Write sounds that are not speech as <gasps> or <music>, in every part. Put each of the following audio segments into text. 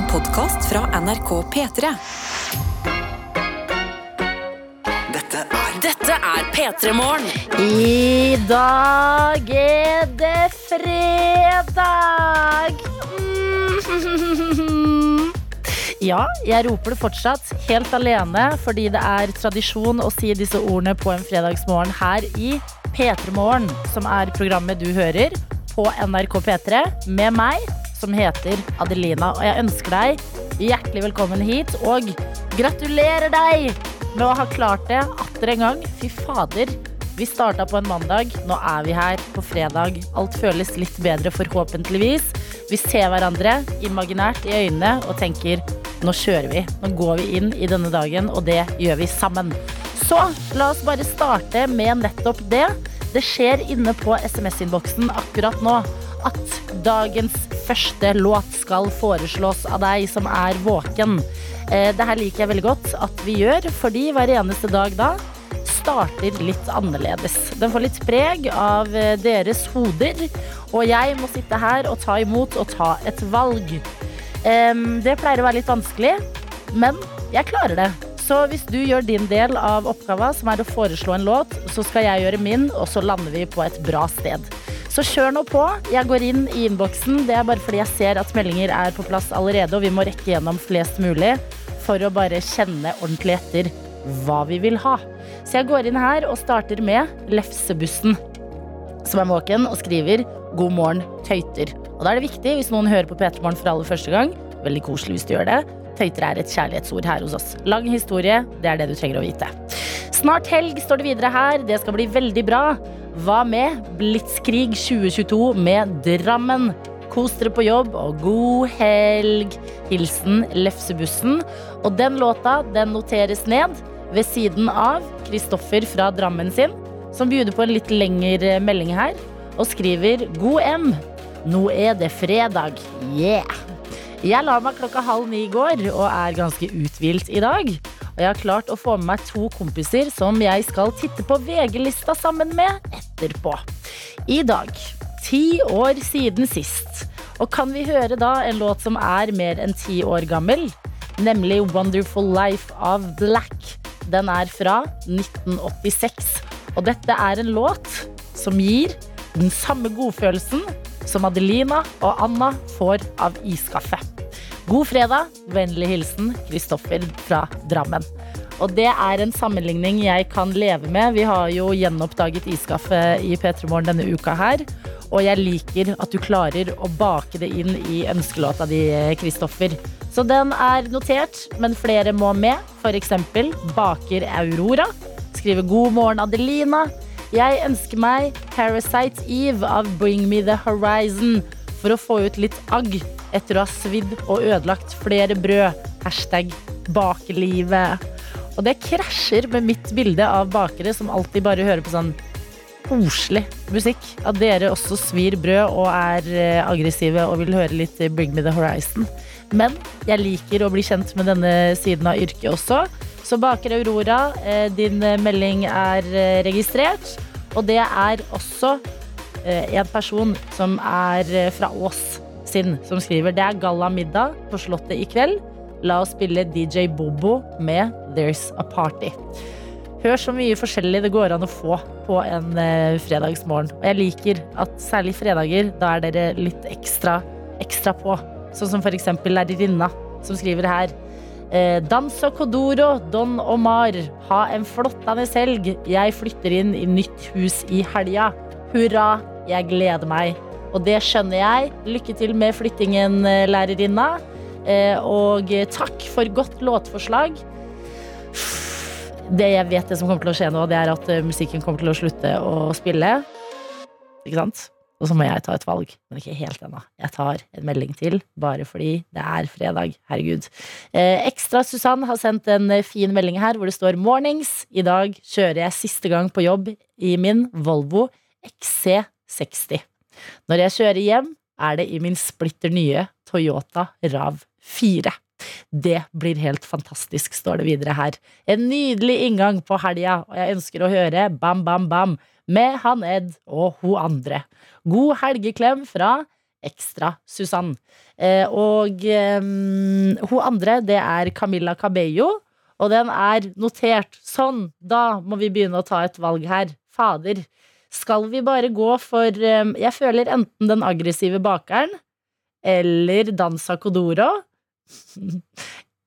En podkast fra NRK P3. Dette er Dette er P3 Morgen. I dag er det fredag. Mm. <laughs> Ja, jeg roper det fortsatt helt alene fordi det er tradisjon å si disse ordene på en fredagsmorgen her i P3 Morgen, som er programmet du hører på NRK P3 med meg, som heter Adelina. Og jeg ønsker deg hjertelig velkommen hit, og gratulerer deg med å ha klart det atter en gang. Fy fader. Vi starta på en mandag, nå er vi her på fredag. Alt føles litt bedre, forhåpentligvis. Vi ser hverandre imaginært i øynene og tenker nå kjører vi. Nå går vi inn i denne dagen, og det gjør vi sammen. Så la oss bare starte med nettopp det. Det skjer inne på SMS-innboksen akkurat nå at dagens første låt skal foreslås av deg som er våken. Eh, Det her liker jeg veldig godt at vi gjør, fordi hver eneste dag da starter litt annerledes. Den får litt preg av eh, deres hoder, og jeg må sitte her og ta imot og ta et valg. Det pleier å være litt vanskelig, men jeg klarer det. Så hvis du gjør din del av oppgava, som er å foreslå en låt, så skal jeg gjøre min, og så lander vi på et bra sted. Så kjør nå på. Jeg går inn i innboksen. Det er bare fordi jeg ser at meldinger er på plass allerede, og vi må rekke gjennom flest mulig for å bare kjenne ordentlig etter hva vi vil ha. Så jeg går inn her og starter med Lefsebussen, som er våken og skriver 'God morgen, tøyter'. Og da er det viktig, hvis noen hører på P3 Morgen for aller første gang, veldig koselig hvis du gjør det, tøyter er et kjærlighetsord her hos oss. Lang historie, det er det du trenger å vite. Snart helg står det videre her, det skal bli veldig bra. Hva med Blitzkrig 2022 med Drammen? Kos dere på jobb, og god helg. Hilsen Lefsebussen. Og den låta den noteres ned ved siden av Kristoffer fra Drammen sin, som bjuder på en litt lengre melding her, og skriver God M. Nå er det fredag. Yeah! Jeg la meg klokka halv ni i går og er ganske uthvilt i dag. Og jeg har klart å få med meg to kompiser som jeg skal titte på VG-lista sammen med etterpå. I dag, ti år siden sist. Og kan vi høre da en låt som er mer enn ti år gammel? Nemlig Wonderful Life av Black. Den er fra 1986. Og dette er en låt som gir den samme godfølelsen som Adelina og Anna får av iskaffe. God fredag. Vennlig hilsen Kristoffer fra Drammen. Og det er en sammenligning jeg kan leve med. Vi har jo gjenoppdaget iskaffe i P3 Morgen denne uka her. Og jeg liker at du klarer å bake det inn i ønskelåta di, Kristoffer. Så den er notert, men flere må med. Eksempel Baker Aurora. Skriver God morgen, Adelina. Jeg ønsker meg Parasite Eve av Bring Me The Horizon for å få ut litt agg etter å ha svidd og ødelagt flere brød. Hashtag bakelivet. Og det krasjer med mitt bilde av bakere som alltid bare hører på sånn koselig musikk. At dere også svir brød og er eh, aggressive og vil høre litt Bring Me The Horizon. Men jeg liker å bli kjent med denne siden av yrket også. Så Baker Aurora, eh, din melding er eh, registrert. Og det er også eh, en person som er eh, fra Ås sin, som skriver det er gallamiddag på Slottet i kveld. La oss spille DJ Bobo med There's a Party. Hør så mye forskjellig det går an å få på en eh, fredagsmorgen. Og jeg liker at særlig fredager, da er dere litt ekstra, ekstra på. Sånn som eksempel lærerinna, som skriver her. Eh, Danso Kodoro, Don Omar. Ha en flottende helg. Jeg flytter inn i nytt hus i helga. Hurra, jeg gleder meg. Og det skjønner jeg. Lykke til med flyttingen, eh, lærerinna. Eh, og takk for godt låtforslag. Det jeg vet det som kommer til å skje nå, det er at eh, musikken kommer til å slutte å spille. Ikke sant? Og så må jeg ta et valg, men ikke helt ennå. Jeg tar en melding til, bare fordi det er fredag. Herregud. Eh, ekstra Susann har sendt en fin melding her hvor det står 'Mornings'. I dag kjører jeg siste gang på jobb i min Volvo XC60. Når jeg kjører hjem, er det i min splitter nye Toyota RAV4. Det blir helt fantastisk, står det videre her. En nydelig inngang på helga, og jeg ønsker å høre Bam Bam Bam med han Ed og ho andre. God helgeklem fra Ekstra Susann. Eh, og eh, ho andre, det er Camilla Cabello. Og den er notert. Sånn, da må vi begynne å ta et valg her. Fader. Skal vi bare gå for eh, Jeg føler enten den aggressive bakeren eller Dansa Kodoro. <laughs>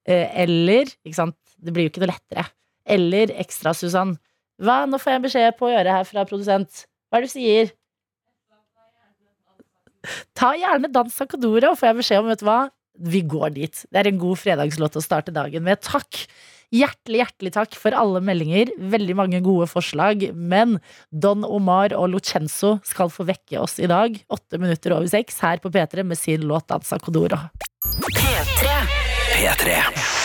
Eh, eller Ikke sant? Det blir jo ikke noe lettere. Eller Ekstra Susann. Hva? Nå får jeg beskjed på å gjøre her fra produsent. Hva er det du sier? Ta gjerne Dansa Kodoro, får jeg beskjed om. Vet du hva? Vi går dit. Det er en god fredagslåt å starte dagen med. Takk! Hjertelig, hjertelig takk for alle meldinger. Veldig mange gode forslag. Men Don Omar og Lucenzo skal få vekke oss i dag, åtte minutter over seks, her på P3 med sin låt Dansa Kodoro. P3.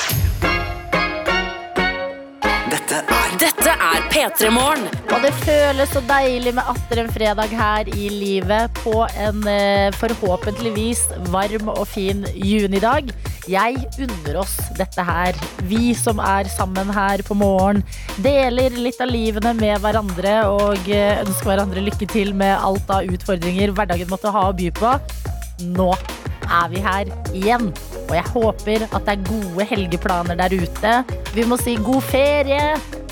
Dette er Dette er P3 Morgen. Og det føles så deilig med atter en fredag her i livet på en eh, forhåpentligvis varm og fin junidag. Jeg unner oss dette her. Vi som er sammen her på morgen, deler litt av livene med hverandre og eh, ønsker hverandre lykke til med alt av utfordringer hverdagen måtte ha å by på. Nå er vi her igjen. Og jeg håper at det er gode helgeplaner der ute. Vi må si god ferie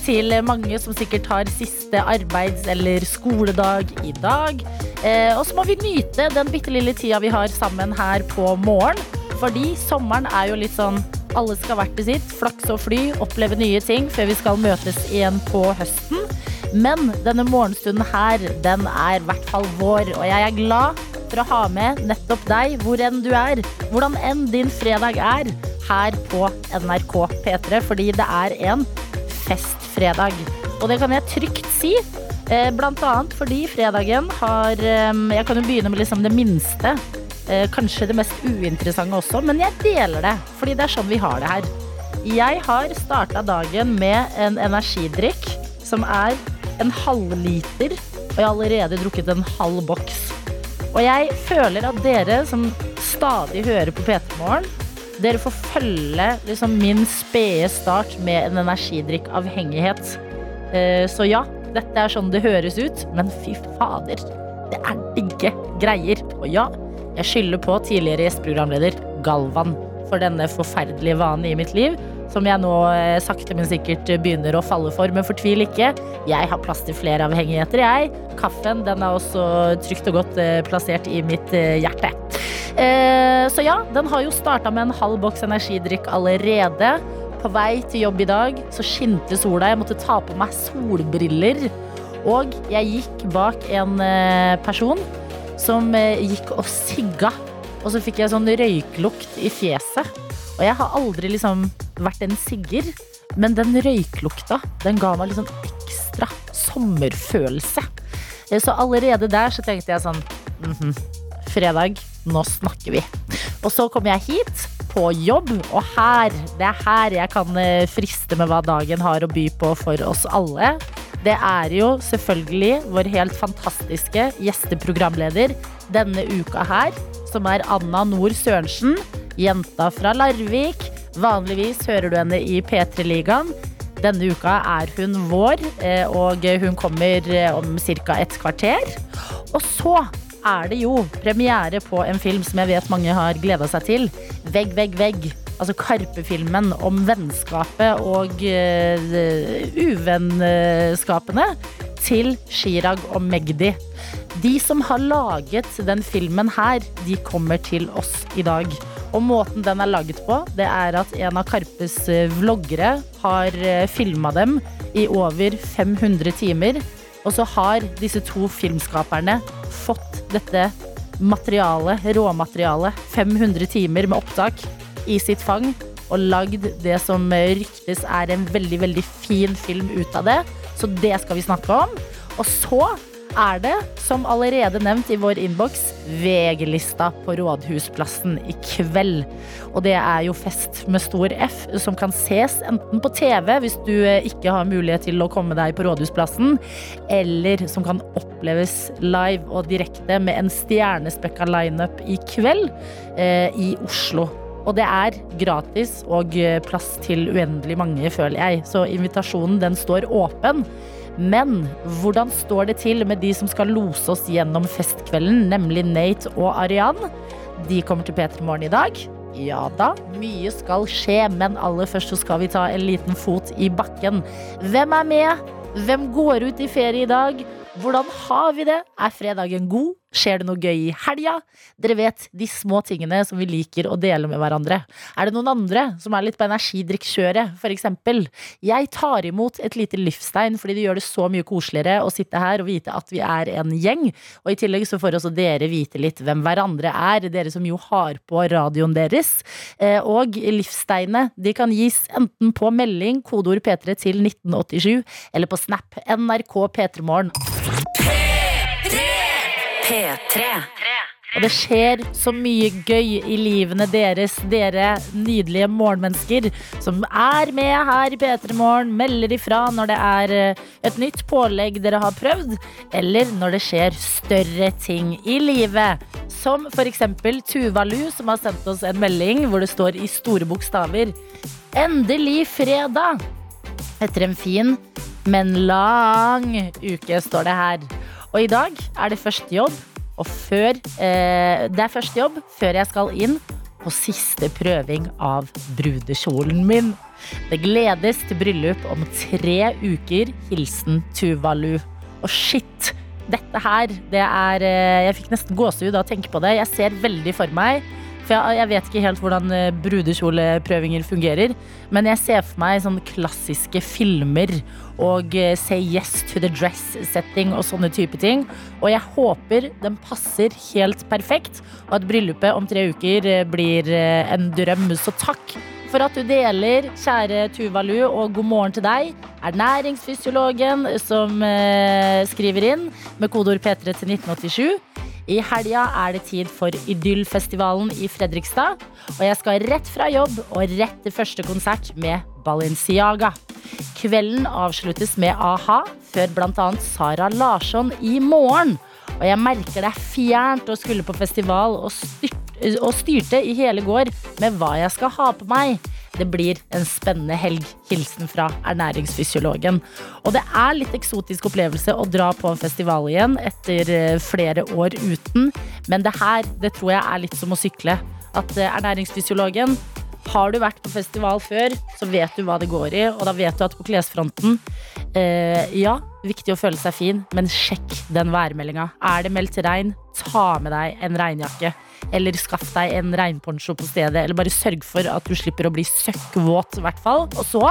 til mange som sikkert har siste arbeids- eller skoledag i dag. Eh, og så må vi nyte den bitte lille tida vi har sammen her på morgen. Fordi sommeren er jo litt sånn alle skal hvert til sitt. Flakse og fly, oppleve nye ting før vi skal møtes igjen på høsten. Men denne morgenstunden her, den er i hvert fall vår, og jeg er glad for å ha med nettopp deg hvor enn du er. Hvordan enn din fredag er her på NRK P3, fordi det er en festfredag. Og det kan jeg trygt si. eh, Blant annet fordi fredagen har eh, Jeg kan jo begynne med liksom det minste. eh, Kanskje det mest uinteressante også, men jeg deler det. Fordi det er sånn vi har det her. Jeg har starta dagen med en energidrikk som er en halvliter, og jeg har allerede drukket en halv boks. Og jeg føler at dere som stadig hører på P3 Morgen, dere får følge liksom min spede start med en energidrikkavhengighet. Eh, Så ja, dette er sånn det høres ut, men fy fader, det er digge greier. Og ja, jeg skylder på tidligere gjesteprogramleder Galvan for denne forferdelige vanen i mitt liv, som jeg nå eh, sakte, men sikkert begynner å falle for. Men fortvil ikke, jeg har plass til flere avhengigheter, jeg. Kaffen den er også trygt og godt eh, plassert i mitt eh, hjerte. Så ja, den har jo starta med en halv boks energidrikk allerede. På vei til jobb i dag så skinte sola. Jeg måtte ta på meg solbriller. Og jeg gikk bak en person som gikk og sigga. Og så fikk jeg sånn røyklukt i fjeset. Og jeg har aldri liksom vært en sigger, men den røyklukta den ga meg sånn ekstra sommerfølelse. Eh, Så allerede der så tenkte jeg sånn mhm, fredag, nå snakker vi. Og så kom jeg hit på jobb, og her, det er her jeg kan eh, friste med hva dagen har å by på for oss alle. Det er jo selvfølgelig vår helt fantastiske gjesteprogramleder denne uka her, som er Anna Nord Sørensen, jenta fra Larvik. Vanligvis hører du henne i P3-ligaen. Denne uka er hun vår, eh, og hun kommer eh, om ca. et kvarter. Og så er det jo premiere på en film som jeg vet mange har gleda seg til. Vegg, vegg, vegg. Altså Karpe-filmen om vennskapet og uh, uvennskapene til Chirag og Magdi. De som har laget den filmen her, de kommer til oss i dag. Og måten den er laget på, det er at en av Karpes eh, vloggere har filma dem i over 500 timer. Og så har disse to filmskaperne fått dette materialet, råmaterialet, 500 timer med opptak, i sitt fang. Og lagd det som ryktes er en veldig, veldig fin film ut av det. Så det skal vi snakke om. Og så er det, som allerede nevnt i vår innboks, VG-lista på Rådhusplassen i kveld. Og det er jo fest med stor F, som kan ses enten på TV hvis du eh, ikke har mulighet til å komme deg på Rådhusplassen, eller som kan oppleves live og direkte med en stjernespekka lineup i kveld eh, i Oslo. Og det er gratis og eh, plass til uendelig mange, føler jeg. Så invitasjonen den står åpen. Men hvordan står det til med de som skal lose oss gjennom festkvelden, nemlig Nate og Arian? De kommer til P3 Morgen i dag. Ja da, mye skal skje, men aller først så skal vi ta en liten fot i bakken. Hvem er med? Hvem går ut i ferie i dag? Hvordan har vi det? Er fredagen god? Skjer det noe gøy i helga? Dere vet de små tingene som vi liker å dele med hverandre. Er det noen andre som er litt på energidrikkskjøret, eksempel? Jeg tar imot et lite livstegn fordi det gjør det så mye koseligere å sitte her og vite at vi er en gjeng. Og i tillegg så får også dere vite litt hvem hverandre er, dere som jo har på radioen deres. Eh, Og livstegnet de kan gis enten på melding, kodeord P3 til 1987, eller på Snap NRK P3morgen. P3. Og det skjer så mye gøy i livene deres, dere nydelige morgenmennesker som er med her i P3 Morgen, melder ifra når det er eh, et nytt pålegg dere har prøvd, eller når det skjer større ting i livet. Som eksempel Tuva Lu, som har sendt oss en melding hvor det står i store bokstaver Endelig fredag! Etter en fin, men lang uke, står det her. Og i dag er det første jobb, og før eh, Det er første jobb før jeg skal inn på siste prøving av brudekjolen min. Det gledes til bryllup om tre uker. Hilsen Tuvalu. Og shit! Dette her, det er eh, Jeg fikk nesten gåsehud av å tenke på det. Jeg ser veldig for meg for jeg, vet ikke helt hvordan eh, brudekjoleprøvinger fungerer. Men jeg ser for meg sånne klassiske filmer og eh, say yes to the dress-setting og sånne type ting. Og jeg håper den passer helt perfekt, og at bryllupet om tre uker eh, blir en drøm. Så takk for at du deler, kjære Tuvalu, og god morgen til deg. Ernæringsfysiologen som skriver inn med kodeord P3 til 1987. I helga er det tid for Idyllfestivalen i Fredrikstad. Og jeg skal rett fra jobb og rett til første konsert med Balenciaga. Kvelden avsluttes med a-ha, før bl.a. Sara Larsson i morgen. Og jeg merker det er fjernt å skulle på festival og, styrt, og styrte i hele går med hva jeg skal ha på meg. Det blir en spennende helg. Hilsen fra ernæringsfysiologen. Og det er litt eksotisk opplevelse å dra på en festival igjen etter eh, flere år uten. Men det her, det tror jeg er litt som å sykle. At eh, ernæringsfysiologen har du vært på festival før, så vet du hva det går i. Og da vet du at på klesfronten eh, Ja, viktig å føle seg fin, men sjekk den værmeldinga. Er det meldt regn, ta med deg en regnjakke. Eller skaff deg en regnponcho på stedet. Eller bare sørg for at du slipper å bli søkkvåt, i hvert fall. Og så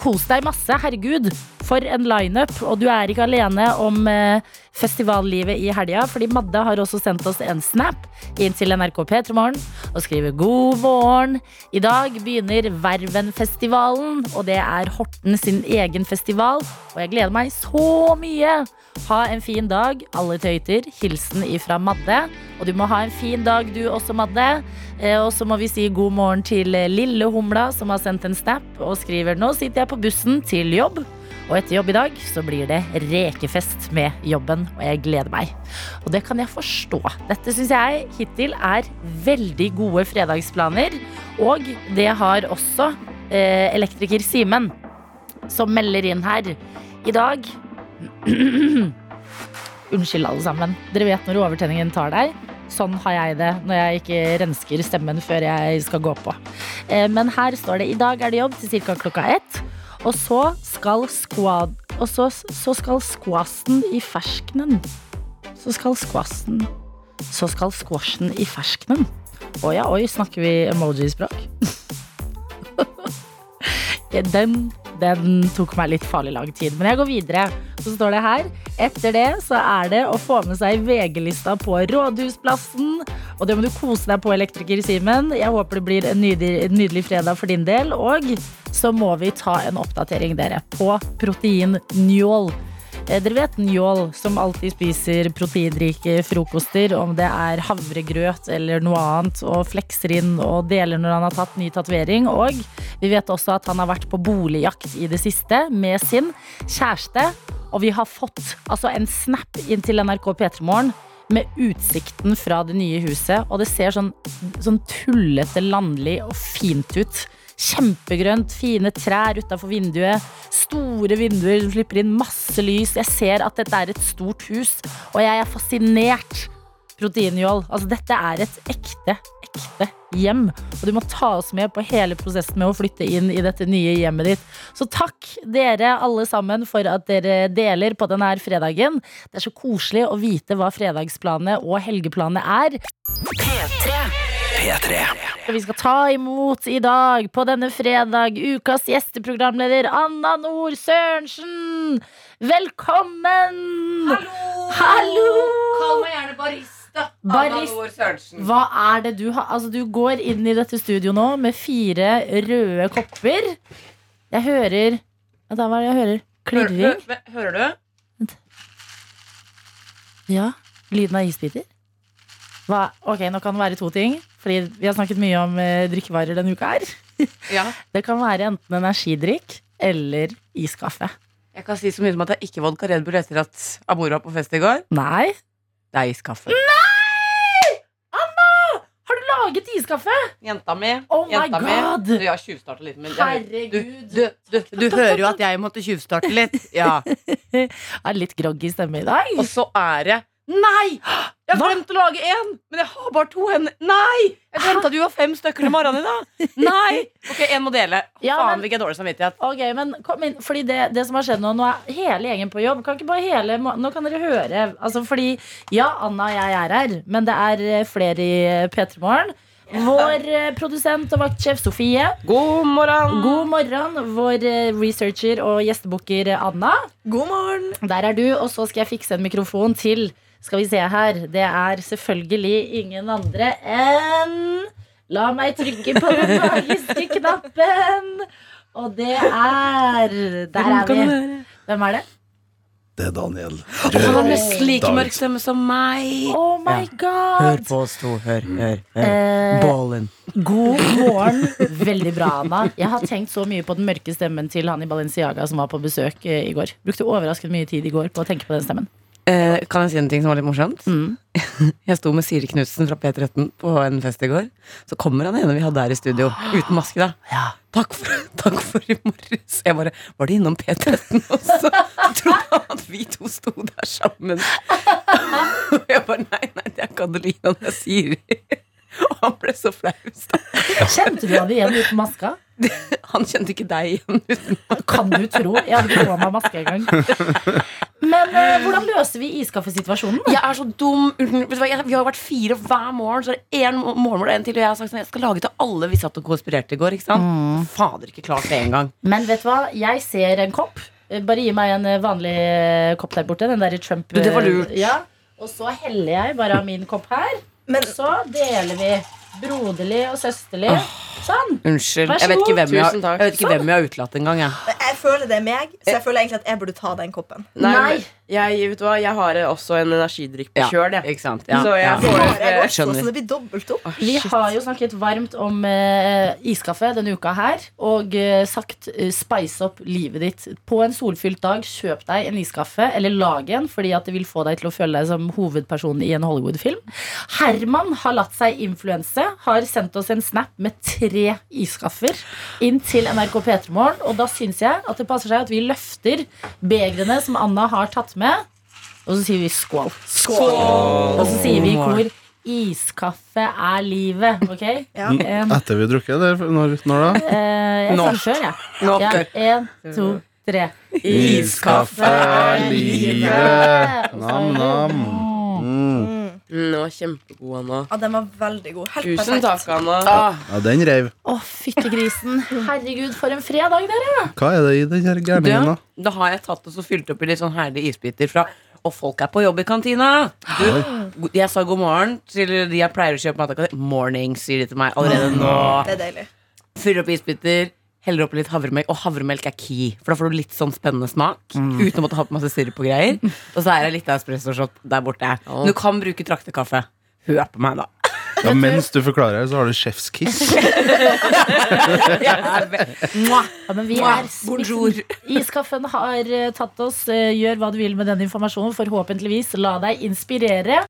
kos deg masse. Herregud, for en lineup. Og du er ikke alene om eh, festivallivet i helga, fordi Madde har også sendt oss en snap inn til NRK P3morgen og skriver god morgen. I dag begynner Vervenfestivalen, og det er Horten sin egen festival. Og jeg gleder meg så mye. Ha en fin dag, alle tøyter. Hilsen ifra Madde. Og du må ha en fin dag, du også, Madde. Eh, Og så må vi si god morgen til Lille Humla, som har sendt en snap og skriver Nå sitter jeg på bussen til jobb. Og etter jobb i dag så blir det rekefest med jobben, og jeg gleder meg. Og det kan jeg forstå. Dette syns jeg hittil er veldig gode fredagsplaner. Og det har også eh, elektriker Simen, som melder inn her. I dag <clears throat> Unnskyld, alle sammen. Dere vet når overtenningen tar deg. Sånn har jeg det når jeg ikke rensker stemmen før jeg skal gå på. Eh, Men her står det i dag er det jobb til ca. klokka ett. Og så skal squad Og så, så skal squasten i ferskenen. Så skal squasten Så skal squashen i ferskenen. Å ja, oi, snakker vi emoji-språk? <laughs> Den, den tok meg litt farlig lang tid. Men jeg går videre. Så står det her Etter det så er det å få med seg VG-lista på Rådhusplassen. Og det må du kose deg på, elektriker Simen. Jeg håper det blir en nydelig, nydelig fredag for din del. Og så må vi ta en oppdatering, dere, på protein njål. Eh, Dere vet Njål, som alltid spiser proteinrike frokoster, om det er havregrøt eller noe annet, og flekser inn og deler når han har tatt ny tatovering. Og vi vet også at han har vært på boligjakt i det siste med sin kjæreste. Og vi har fått altså, en snap inn til NRK P3morgen med utsikten fra det nye huset. Og det ser sånn, sånn tullete, landlig og fint ut. Kjempegrønt, fine trær utafor vinduet. Store vinduer som slipper inn masse lys. Jeg ser at dette er et stort hus, og jeg er fascinert. Proteinjål. Altså, dette er et ekte, ekte hjem. Og du må ta oss med på hele prosessen med å flytte inn i dette nye hjemmet ditt. Så takk dere alle sammen for at dere deler på denne fredagen. Det er så koselig å vite hva fredagsplanet og helgeplanet er. P3. Og vi skal ta imot i dag, på denne fredag, ukas gjesteprogramleder Anna Nord Sørensen. Velkommen! Hallo! Kall meg gjerne barista. Barist- Anna Nord Sørensen. Hva er det du har Altså, du går inn i dette studio nå med fire røde kopper. Jeg hører da, hva er det jeg hører? Klirring? Hører, hører, du? Ja. Lyden av isbiter? Hva? Ok, nå kan det være to ting. Fordi vi har snakket mye om eh, drikkevarer denne uka her. <laughs> Ja. Det kan være enten energidrikk eller iskaffe. Jeg kan si så mye som at er ikke vodka Red Bull etter at Amor var på fest i går. Nei. Det er iskaffe. Nei! Anna! Har du laget iskaffe? Jenta mi. Oh my god! mi. Du, jeg har tjuvstarta litt, men jeg, Herregud. du, du, du hører jo at jeg måtte tjuvstarte litt. Ja. <laughs> Jeg er litt groggy stemme i dag. Og så er det Nei! Jeg har glemt å lage én, men jeg har bare to hender. Nei! Jeg glemte at du var fem stykker til morgenen i dag. Nei! Ok, én må dele. Ja, Faen, fikk jeg dårlig samvittighet. Ok, men kom inn, fordi det, det som har skjedd nå Nå er hele gjengen på jobb Kan ikke bare hele, Nå kan dere høre altså fordi, Ja, Anna og jeg er her Men det er eh, flere i eh, P3 Morgen Vår eh, produsent og vaktsjef Sofie God morgen. God morgen Vår researcher og gjestebukker eh, Anna God morgen. Der er du, og så skal jeg fikse en mikrofon til Skal vi se her Det er selvfølgelig ingen andre enn La meg trykke på den magiske knappen Og det er Der er vi Hvem er det? Det er Daniel. Og han har nesten like mørk stemme som meg. Oh my god Hør på oss to. Hør, hør, hør. Eh, Ballen. God morgen Veldig bra, Anna Jeg har tenkt så mye på den mørke stemmen til han i Balenciaga Som var på besøk eh, i går Brukte overraskende mye tid i går på å tenke på den stemmen Eh, kan jeg si en ting som var litt morsomt? Mm. <laughs> Jeg sto med Siri Knutsen fra P13 på en fest i går. Så kommer han ene vi hadde her i studio, uten maske. da Takk for, <laughs> takk for i morges. Jeg bare Var de innom P13 også? <laughs> Jeg trodde han at vi to sto der sammen. Og jeg bare Nei, nei, det er Kadelina, Adelina, det er Siri. Og han ble så flau. Kjente du han igjen uten maska? <laughs> Han kjente ikke deg igjen <laughs> Kan du tro? Jeg hadde ikke på meg maske engang. Men eh, hvordan løser vi iskaffesituasjonen? Jeg er så dum. Vi har vært fire hver morgen, så er det én morgen hvor det er en til. Og jeg har sagt sånn, jeg skal lage til alle vi satt og konspirerte i går. Ikke sant? Fader, ikke klart det engang. Men vet du hva? Jeg ser en kopp. Eh, Bare gi meg en eh, vanlig eh, kopp der borte. Den derre Trump Du, det var lurt. Ja. Og så heller jeg bare av min kopp her. Men Så deler vi broderlig og søsterlig. Sånn. Unnskyld. Jeg vet ikke hvem jeg, jeg, vet ikke hvem jeg har utelatt engang. Jeg. jeg føler det er meg, så jeg føler egentlig at jeg burde ta den koppen. Nei, Jeg, vet du hva, jeg har også en energidrikk på Ja, kjøl, jeg. Ikke sant? Ja, Så jeg ja. Det får eh, skjønner. så det blir dobbelt opp. Vi har jo snakket varmt om eh, iskaffe denne uka her. Og eh, sagt eh, spice opp livet ditt. På en solfylt dag, kjøp deg en iskaffe, eller lag en, fordi at det vil få deg til å føle deg som hovedperson i en Hollywood-film. Herman har latt seg influense, har sendt oss en snap med tre iskaffer inn til NRK P3morgen. Og da syns jeg at det passer seg at vi løfter begrene som Anna har tatt med, og så sier vi skål. Skål! Og så sier vi i kor Iskaffe er livet, ok? <laughs> Ja. Um, Etter vi har drukket, eller når, når da? Uh, jeg Nå. sier før, jeg. Nå. Ja, en, to, tre. Iskaffe er livet. Nam-nam. Mm. Den var kjempegod, Anna. Ja, den var veldig god. Helt Tusen perfekt. takk, Anna. Ja, den reiv. Å, fyttegrisen. Herregud, for en fredag, dere. Hva er det i den gærningen, da? Da har jeg tatt og så fylt opp i litt sånn herlige isbiter fra Og folk er på jobb i kantina! Du, jeg sa god morgen til de jeg pleier å kjøpe mat av. Morning, sier de til meg allerede nå. Det er deilig. Fyller opp isbiter, heller oppi litt havremelk. Og havremelk er key, for da får du litt sånn spennende smak. Uten å måtte ha på masse sirup og greier. <laughs> Og så er det litt espressoshot der borte. Men du kan bruke traktekaffe. Hør på meg, da. Ja, mens du forklarer, det, så har du sjefs kiss. <laughs> Ja, men vi er Bonjour. <laughs> Iskaffen har eh, tatt oss. Eh, Gjør hva du vil med den informasjonen. Forhåpentligvis la deg inspirere.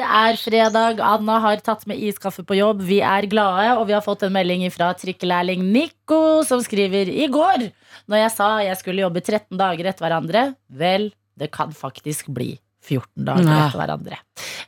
Det er fredag. Anna har tatt med iskaffe på jobb. Vi er glade, og vi har fått en melding fra trikkelærling Nico, som skriver i går når jeg sa jeg skulle jobbe 13 dager etter hverandre. Vel, det kan faktisk bli 14 dager Nei. etter hverandre.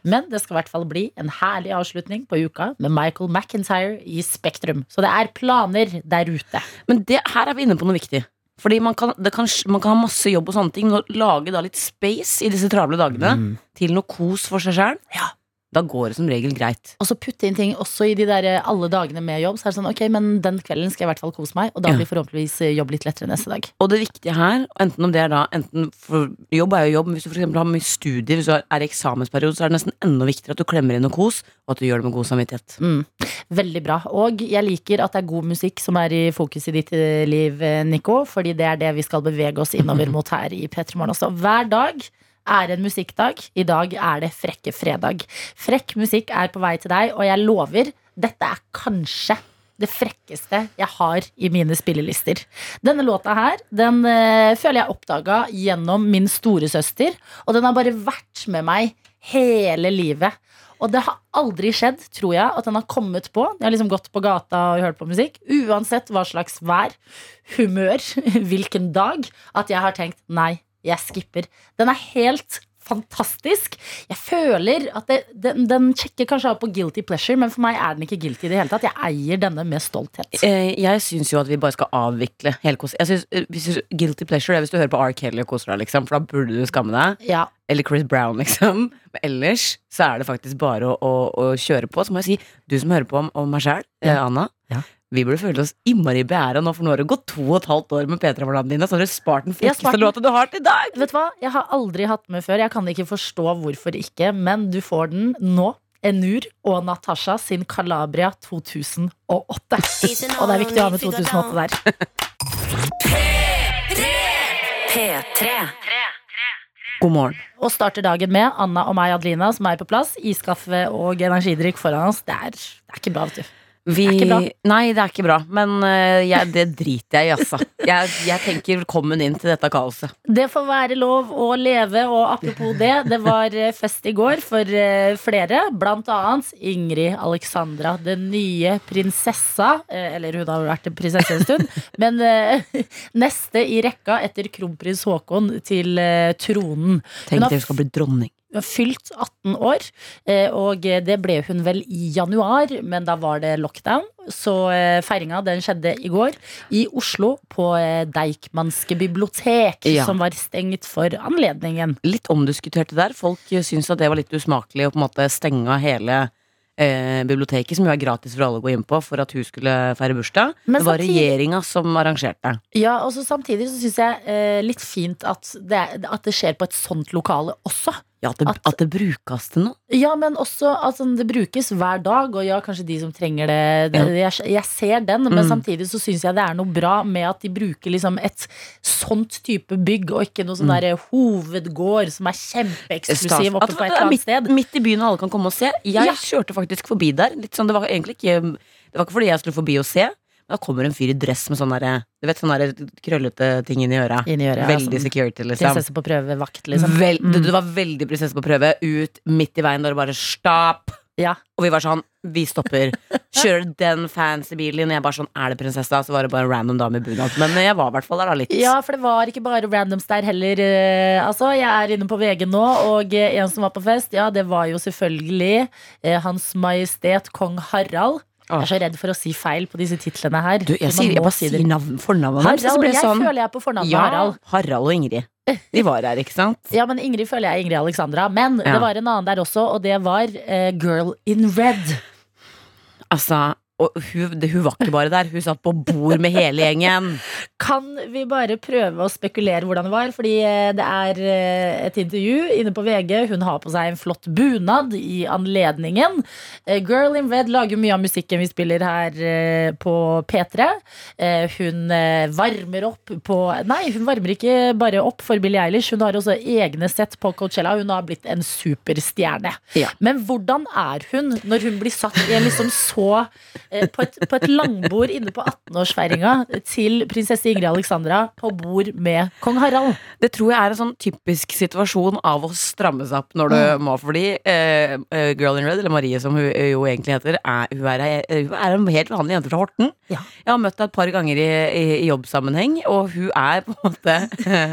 Men det skal i hvert fall bli en herlig avslutning på uka med Michael McIntyre i Spektrum. Så det er planer der ute. Men det, her er vi inne på noe viktig. Fordi man kan, det kan, man kan ha masse jobb og sånne ting, å lage da litt space i disse travle dagene Mm. til noe kos for seg sjøl, Ja. Da går det som regel greit. Og så putte inn ting også i de der eh, alle dagene med jobb. Så er det sånn, ok, men den kvelden skal jeg i hvert fall kose meg, og da blir forhåpentligvis eh, jobb litt lettere neste dag. Og det viktige her, enten om det er da enten for Jobb er jo jobb, men hvis du for eksempel har mye studier, hvis du er i eksamensperiode, så er det nesten enda viktigere at du klemmer inn noe kos, og at du gjør det med god samvittighet. Mm. Veldig bra. Og jeg liker at det er god musikk som er i fokus i ditt eh, liv, Nico. Fordi det er det vi skal bevege oss innover <laughs> mot her i P3 Morgen også. Hver dag er en musikkdag. I dag er det Frekke fredag. Frekk musikk er på vei til deg, og jeg lover, dette er kanskje det frekkeste jeg har i mine spillelister. Denne låta her, den øh, føler jeg oppdaga gjennom min storesøster, og den har bare vært med meg hele livet. Og det har aldri skjedd, tror jeg, at den har kommet på. Jeg har liksom gått på gata og hørt på musikk. Uansett hva slags vær, humør, <laughs> hvilken dag, at jeg har tenkt nei, jeg skipper. Den er helt fantastisk. Jeg føler at det, den, den sjekker kanskje av på guilty pleasure, men for meg er den ikke guilty i det hele tatt. Jeg eier denne med stolthet. Eh, jeg syns jo at vi bare skal avvikle hele kos... Jeg synes, eh, Guilty pleasure er hvis du hører på R. Kelly og koser deg, liksom, for da burde du skamme deg. Ja, Eller Chris Brown, <laughs> liksom. Men ellers så er det faktisk bare å, å, å kjøre på. Så må jeg si, du som hører på om, om meg sjæl, eh, Ja. Anna. Ja. Vi burde føle oss innmari beæra nå, for nå har det gått to og et halvt år med P3-hverdagen dine. Så har du spart den spart låta du har til i dag! Vet du hva? Jeg har aldri hatt den med før. Jeg kan ikke forstå hvorfor ikke, men du får den nå. Enur og Natasha sin Calabria 2008. Og det er viktig å ha med 2008 der. P3. God morgen. Og starter dagen med Anna og meg, Adelina, som er på plass. Iskaffe og energidrikk foran oss. Det er, det er ikke bra, vet du. Vi, Det er ikke bra. Nei, det er ikke bra. Men uh, jeg, det driter jeg i, altså. Jeg, jeg tenker velkommen inn til dette kaoset. Det får være lov å leve, og apropos det, det var eh, fest i går for uh, flere. Blant annet Ingrid Alexandra, den nye prinsessa. Uh, Eller hun har vært en prinsesse en stund. <laughs> Men neste i rekka etter kronprins Haakon til tronen. Tenk at dere skal bli dronning. Hun har fylt 18 år, eh, og det ble hun vel i januar, men da var det lockdown. Så eh, feiringa den skjedde i går i Oslo, på eh, Deichmanske bibliotek, Ja. som var stengt for anledningen. Litt omdiskuterte der. Folk syns at det var litt usmakelig å på en måte stenge hele eh, biblioteket, som jo er gratis for alle å gå inn på, for at hun skulle feire bursdag. Men det var regjeringa som arrangerte. Ja, og så Samtidig så syns jeg eh, litt fint at det, at det skjer på et sånt lokale også. Ja, at det, At- at det brukes til noe. Ja, men også altså, det brukes hver dag, og ja, kanskje de som trenger det, det jeg, jeg ser den, men Mm. samtidig så syns jeg det er noe bra med at de bruker liksom et sånt type bygg, og ikke noe sånn Mm. der hovedgård som er kjempeeksklusiv oppe At på et er eller annet sted. midt i byen, og alle kan komme og se. Jeg Ja. kjørte faktisk forbi der. Sånn, det var egentlig ikke Det var ikke fordi jeg skulle forbi og se. Da kommer en fyr i dress med sånn derre Du vet sånn derre krøllete ting inni øra. Inni øret, Veldig ja, security, liksom. Prinsesse på prøve, vakt, liksom. Vel, Mm. du, det var veldig prinsesse på prøve. Ut midt i veien, da det bare stopp. Ja. Og vi var sånn, vi stopper. Kjører den fancy bilen. Jeg bare sånn, er det prinsessa? Så var det bare en random dame i bunad. Men jeg var i hvert fall der da litt. Ja, for det var ikke bare randoms der heller. eh, Altså, jeg er inne på VG nå, og eh, en som var på fest, ja, det var jo selvfølgelig eh, Hans Majestet Kong Harald. Jeg er så redd for å si feil på disse titlene her. Du, jeg, sier, jeg bare sier navn, fornavnet hans. så Harald, jeg sånn, føler jeg er på fornavnet ja, Harald. Harald og Ingrid. De var her, ikke sant? Ja, men Ingrid føler jeg er Ingrid Alexandra. Men Ja. det var en annen der også, og det var uh, Girl in Red. Altså, og hun, det, hun var ikke bare der, hun satt på bord med hele gjengen. <laughs> Kan vi bare prøve å spekulere hvordan det var? Fordi eh, det er eh, et intervju inne på VG. Hun har på seg en flott bunad i anledningen. Eh, Girl in Red lager mye av musikken vi spiller her på P3. Eh, Hun varmer opp på Nei, hun varmer ikke bare opp for Billie Eilish. Hun har også egne sett på Coachella. Hun har blitt en superstjerne. Ja. Men hvordan er hun når hun blir satt i en liksom så på, et, på et langbord inne på 18-årsfeiringa til prinsesse Ingrid Alexandra på bord med kong Harald? Det tror jeg er en sånn typisk situasjon av å stramme seg opp når du må. Fordi eh, eh, Girl in Red, eller Marie som hun eh, jo egentlig heter, er, hun, er, hun er en helt vanlig jente fra Horten. Ja. Jeg har møtt henne et par ganger i, i, i jobbsammenheng, og hun er på en måte <laughs>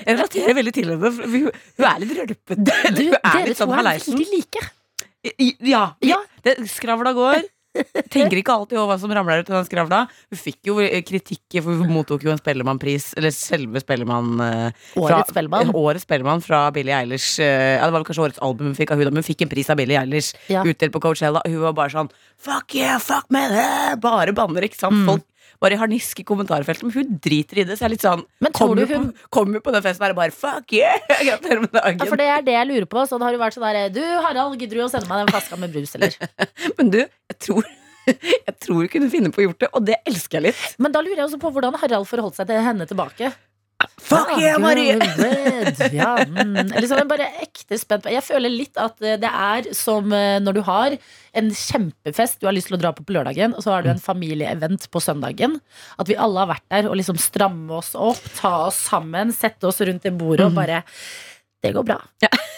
Jeg relaterer veldig til henne. Hun, hun er litt rølpete. Hun er dere litt sånn to er veldig like. I- Ja. Ja. Skravla går. <laughs> Tenker ikke alltid over hva som ramler ut av den skravla. Hun fikk jo kritikk, for hun mottok jo en Spellemannpris, eller selve Spellemann eh, Årets Spellemann. Årets Spellemann fra Billie Eilish. eh, Ja, det var vel kanskje årets album hun fikk av hun, men hun fikk en pris av Billie Eilish Ja. utdelt på Coachella. Hun var bare sånn Fuck yeah, fuck me! Bare banner, ikke sant? Mm. Folk bare har harnisk i kommentarfeltet, men hun driter i det. Så jeg er litt sånn Men tror Kommer du hun- på, <laughs> kommer på den festen og bare Fuck yeah! <laughs> Gratulerer med dagen. Ja, for det er det jeg lurer på. Så det har jo vært sånn der Du, Harald, gidder du å sende meg den flaska med brus, eller? <laughs> Men du, jeg tror jeg tror hun kunne finne på å gjort det, og det elsker jeg litt. Men da lurer jeg også på hvordan Harald forholdt seg til henne tilbake. Fuck Ja, yeah, Marie! Ja, mm. Liksom, bare ekte spent Jeg føler litt at eh, det er som eh, når du har en kjempefest du har lyst til å dra på på lørdagen, og så har du en familieevent på søndagen. At vi alle har vært der og liksom stramme oss opp, ta oss sammen, sette oss rundt det bordet og bare Det går bra.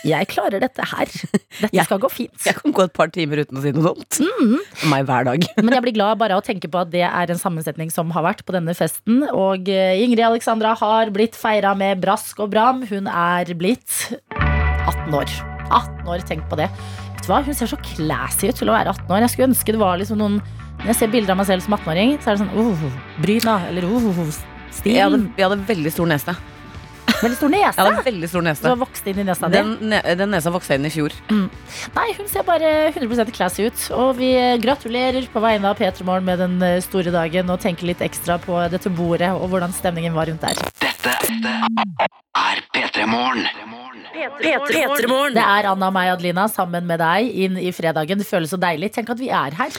Jeg klarer dette her. <laughs> Dette jeg, skal gå fint. Jeg kan gå et par timer uten å si noe dumt. For Meg hver dag. <laughs> Men jeg blir glad bare av å tenke på at det er en sammensetning som har vært på denne festen. Og eh, Ingrid Alexandra har blitt feira med brask og bram. Hun er blitt 18 år. 18 år, tenk på det. Vet du hva? Hun ser så classy ut til å være 18 år. Jeg skulle ønske det var liksom noen Når jeg ser bilder av meg selv som 18-åring, så er det sånn oh, Bryna, eller oh, stil. Jeg hadde, jeg hadde veldig stor nese. Veldig stor nese. Jeg hadde veldig stor nese. Du har vokst inn i nesa di. Den, ne- den nesa vokste inn i fjor. Nei, hun ser bare 100% classy ut. Og vi gratulerer på vegne av P3 Morgen med den eh, store dagen og tenker litt ekstra på dette bordet og hvordan stemningen var rundt der. Dette er P3 Morgen. P3morgen. Det er Anna, meg og Adelina sammen med deg inn i fredagen. Det føles så deilig. Tenk at vi er her.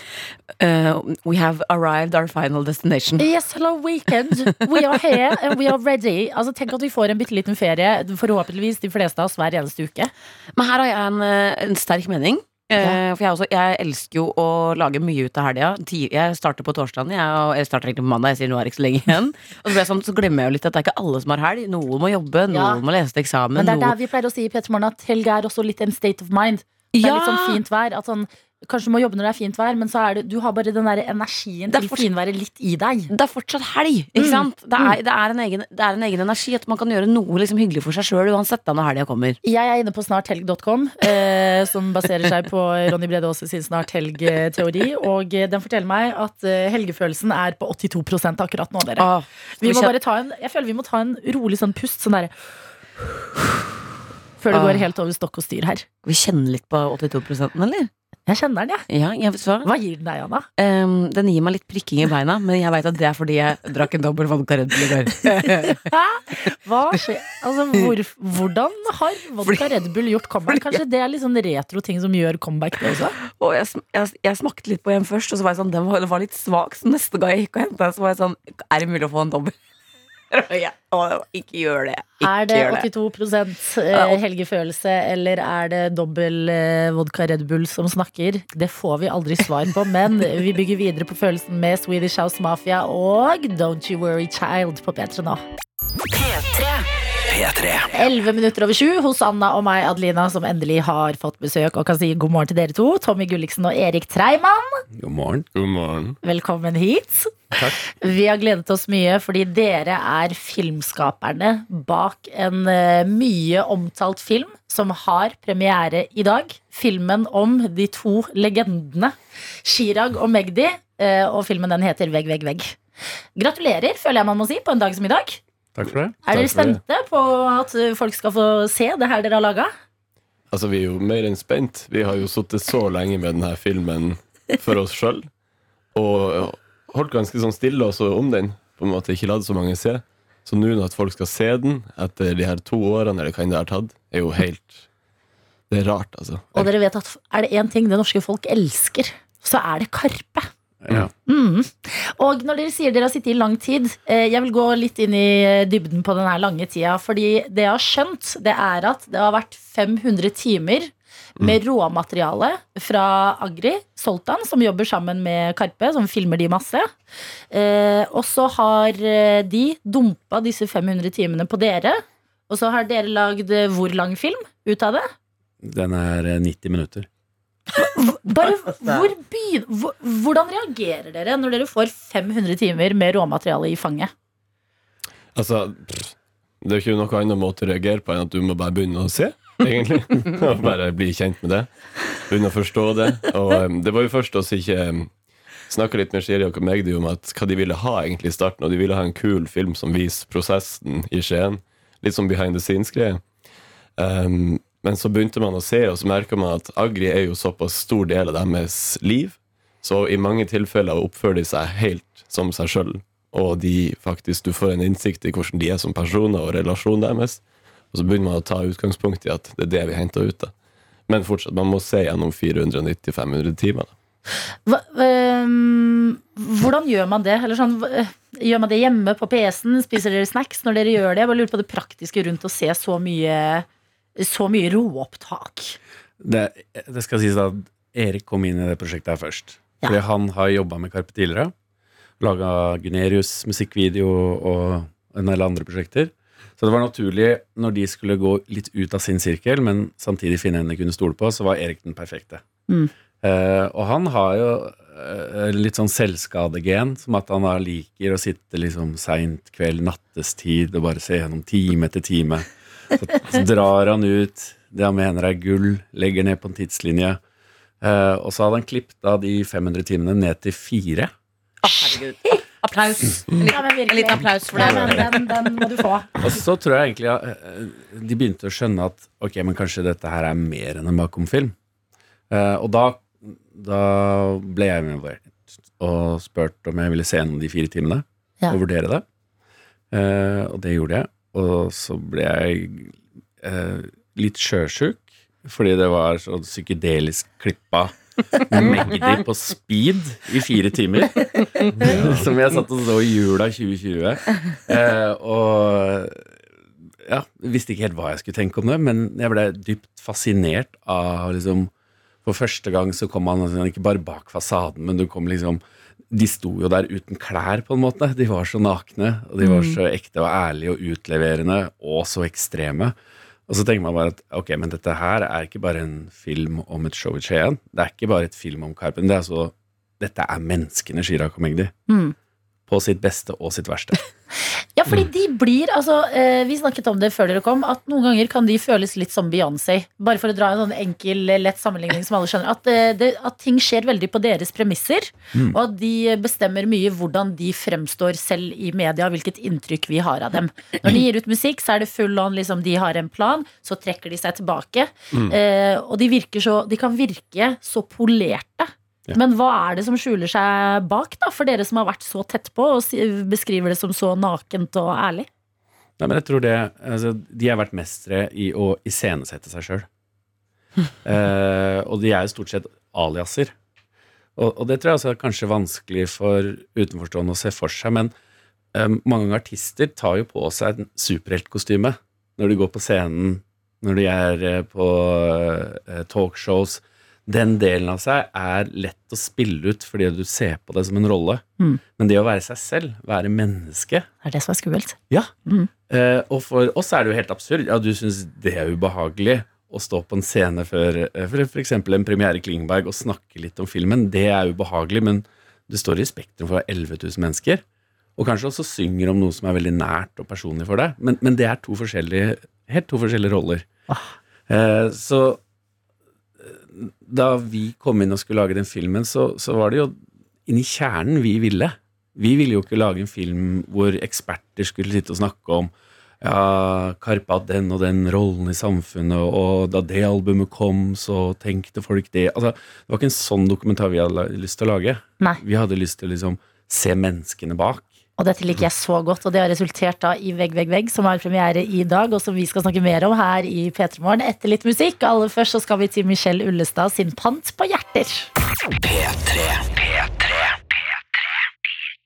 Uh, we have arrived our final destination. Yes, hello weekend. We are here and we are ready. Altså, tenk at vi får en bitte liten ferie, forhåpentligvis de fleste av oss hver eneste uke. Men her har jeg en, eh, en sterk mening. Eh, For jeg, også, jeg elsker jo å lage mye ut av helga. Jeg starter på torsdagen. Jeg, jeg starter egentlig på mandag. Jeg sier nå er det ikke så lenge igjen. Og så, sånn, så glemmer jeg jo litt at det er ikke alle som har helg. Noen må jobbe, noen Ja. må lese til eksamen. Men det er noen- der vi pleier å si i P3 Morgen at helga er også litt en state of mind. Det er Ja! litt sånn fint vær. At sånn, kanskje du må jobbe når det er fint vær, men så er det, du har bare den der energien Det er til fortsatt- finværet litt i deg. det er fortsatt helg, ikke Mm. sant? Det er, det, er en egen, det er en egen energi. At man kan gjøre noe liksom hyggelig for seg sjøl uansett da når helga kommer. Jeg er inne på snarthelg.com, eh, som baserer seg på Ronny Brede Aase sin snarthelg-teori. Og eh, den forteller meg at eh, helgefølelsen er på 82 akkurat nå, dere. Åh, Vi må bare ta en, jeg føler vi må ta en rolig sånn pust, sånn derre Før det Ah. går helt over stokk og styr her. Vi kjenner litt på 82 eller? Jeg kjenner den, jeg. Ja, jeg hva. Hva gir den deg, Anna? Um, den gir meg litt prikking i beina, men jeg veit at det er fordi jeg drakk en dobbel vodka Red Bull i går. <laughs> Hva skjer? Altså, hvor, hvordan har vodka Red Bull gjort comeback? Kanskje det er litt sånn retro ting som gjør comeback, det også? Og jeg, jeg, jeg smakte litt på en først, og så var jeg sånn, den var, den var litt svak. Så neste gang jeg gikk og henta, så var jeg sånn Er det mulig å få en dobbel? <laughs> Å, ikke gjør det. Ikke Er det gjør det. 82 eh, helgefølelse, eller er det dobbel eh, vodka Red Bull som snakker? Det får vi aldri svar på, men vi bygger videre på følelsen med Swedish House Mafia og Don't You Worry Child på P3 nå. P3. 11 minutter over sju hos Anna og meg, Adelina, som endelig har fått besøk og kan si god morgen til dere to. Tommy Gulliksen og Erik Treimann, God morgen. God morgen. velkommen hit. Takk. Vi har gledet oss mye fordi dere er filmskaperne bak en eh, mye omtalt film som har premiere i dag. Filmen om de to legendene Chirag og Magdi, eh, og filmen den heter Vegg, vegg, vegg. Gratulerer, føler jeg man må si, på en dag som i dag. Takk for det. Er dere spente på at folk skal få se det her dere har laga? Altså, vi er jo mer enn spent. Vi har jo sittet så lenge med denne filmen for oss sjøl. Og holdt ganske sånn stille også om den. På en måte Ikke latt så mange se. Så nå når at folk skal se den etter de her to årene, eller hva enn det har tatt, er jo helt Det er rart, altså. Og dere vet at er det én ting det norske folk elsker, så er det Karpe. Ja. Mm. Og når dere sier dere har sittet i lang tid eh, Jeg vil gå litt inn i dybden på den lange tida. Fordi det jeg har skjønt, det er at det har vært 500 timer med råmateriale fra Agri, Soltan, som jobber sammen med Karpe, som filmer de masse. Eh, og så har eh, de dumpa disse 500 timene på dere. Og så har dere lagd eh, hvor lang film ut av det? Den er eh, 90 minutter. Bare hvor begyn- Hvordan reagerer dere når dere får 500 timer med råmateriale i fanget? Altså, det er jo ikke noen annen måte å reagere på enn at du må bare begynne å se, egentlig. <laughs> Og bare bli kjent med det. Begynne å forstå det. Og det var jo først oss ikke Snakka litt med Shiri og Magdi om at hva de ville ha egentlig i starten. Og de ville ha en kul film som viser prosessen i Skien. Litt som behind the scenes-greie. Um, men så begynte man å se, og så merka man at Agri er jo såpass stor del av deres liv. Så i mange tilfeller oppfører de seg helt som seg sjøl. Og de faktisk, du får en innsikt i hvordan de er som personer og relasjonen deres. Og så begynner man å ta utgangspunkt i at det er det vi henter ut. da. Men fortsatt, man må se gjennom 490-500 timer. da. Hva, øh, hvordan gjør man det? Sånn, gjør man det hjemme på PC-en? Spiser dere snacks når dere gjør det? Jeg bare lurer på det praktiske rundt å se så mye, så mye råopptak. Det, det skal sies at Erik kom inn i det prosjektet her først. Fordi han har jobba med Karpe tidligere. Laga Gunerius musikkvideo og en del andre prosjekter. Så det var naturlig, når de skulle gå litt ut av sin sirkel, men samtidig finne en de kunne stole på, så var Erik den perfekte. Mm. Eh, og han har jo eh, litt sånn selvskadegen, som at han liker å sitte liksom seint kveld, nattestid, og bare se gjennom time etter time. Så, så drar han ut det han mener er gull, legger ned på en tidslinje. Eh, og så hadde han klippet av de 500 timene ned til fire. Applaus. <laughs> En liten, en liten applaus for det. men den, den må du få. Og så tror jeg egentlig ja, eh, de begynte å skjønne at ok, men kanskje dette her er mer enn en bakomfilm. Eh, og da, da ble jeg involvert og spurt om jeg ville se gjennom de fire timene Ja. og vurdere det. Eh, og det gjorde jeg. Og så ble jeg eh, litt sjøsjuk, fordi det var så psykedelisk klippa Magdi på speed i fire timer. Som jeg satt og så i jula 2020. Eh, og ja, visste ikke helt hva jeg skulle tenke om det, men jeg ble dypt fascinert av liksom For første gang så kom han altså, ikke bare bak fasaden, men du kom liksom De sto jo der uten klær, på en måte. De var så nakne, og de var så ekte og ærlige og utleverende, og så ekstreme. Og så tenker man bare at ok, men dette her er ikke bare en film om et show i Skien. Det er ikke bare et film om Karpen. Det er altså, dette er menneskene Chirag og Magdi. Mm. På sitt beste og sitt verste. <laughs> Ja, fordi de blir altså, eh, Vi snakket om det før dere kom, at noen ganger kan de føles litt som Beyoncé. Bare for å dra en sånn enkel, lett sammenligning som alle skjønner. At, eh, det, at ting skjer veldig på deres premisser. Og at de bestemmer mye hvordan de fremstår selv i media, hvilket inntrykk vi har av dem. Når de gir ut musikk, så er det full on, liksom, de har en plan, så trekker de seg tilbake. Eh, og de, så, de kan virke så polerte. Ja. Men hva er det som skjuler seg bak, da, for dere som har vært så tett på og beskriver det som så nakent og ærlig? Nei, men jeg tror det altså, De har vært mestere i å iscenesette seg sjøl. <laughs> eh, og de er jo stort sett aliaser. Og, og det tror jeg også er kanskje vanskelig for utenforstående å se for seg, men eh, mange artister tar jo på seg en superheltkostyme når de går på scenen, når de er eh, på eh, talkshows. Den delen av seg er lett å spille ut fordi du ser på det som en rolle. Mm. Men det å være seg selv, være menneske, Det er det som er skummelt. ja. Mm. Eh, og for oss er det jo helt absurd. Ja, du syns det er ubehagelig å stå på en scene før eh, for f.eks. en premiere i Klingberg og snakke litt om filmen. Det er ubehagelig, men du står i Spektrum for 11 000 mennesker. Og kanskje også synger om noe som er veldig nært og personlig for deg. Men, men det er to forskjellige, helt to forskjellige roller. Eh, så da vi kom inn og skulle lage den filmen, så, så var det jo inni kjernen vi ville. Vi ville jo ikke lage en film hvor eksperter skulle sitte og snakke om ja, Karpe hadde den og den rollen i samfunnet, og da det albumet kom, så tenkte folk det. Altså, det var ikke en sånn dokumentar vi hadde lyst til å lage. Nei. Vi hadde lyst til å liksom se menneskene bak. Og dette liker jeg så godt, og det har resultert da i Vegg, vegg, vegg, som har premiere i dag, og som vi skal snakke mer om her i P3 Morgen etter litt musikk. Aller først så skal vi til Michelle Ullestad sin Pant på hjerter.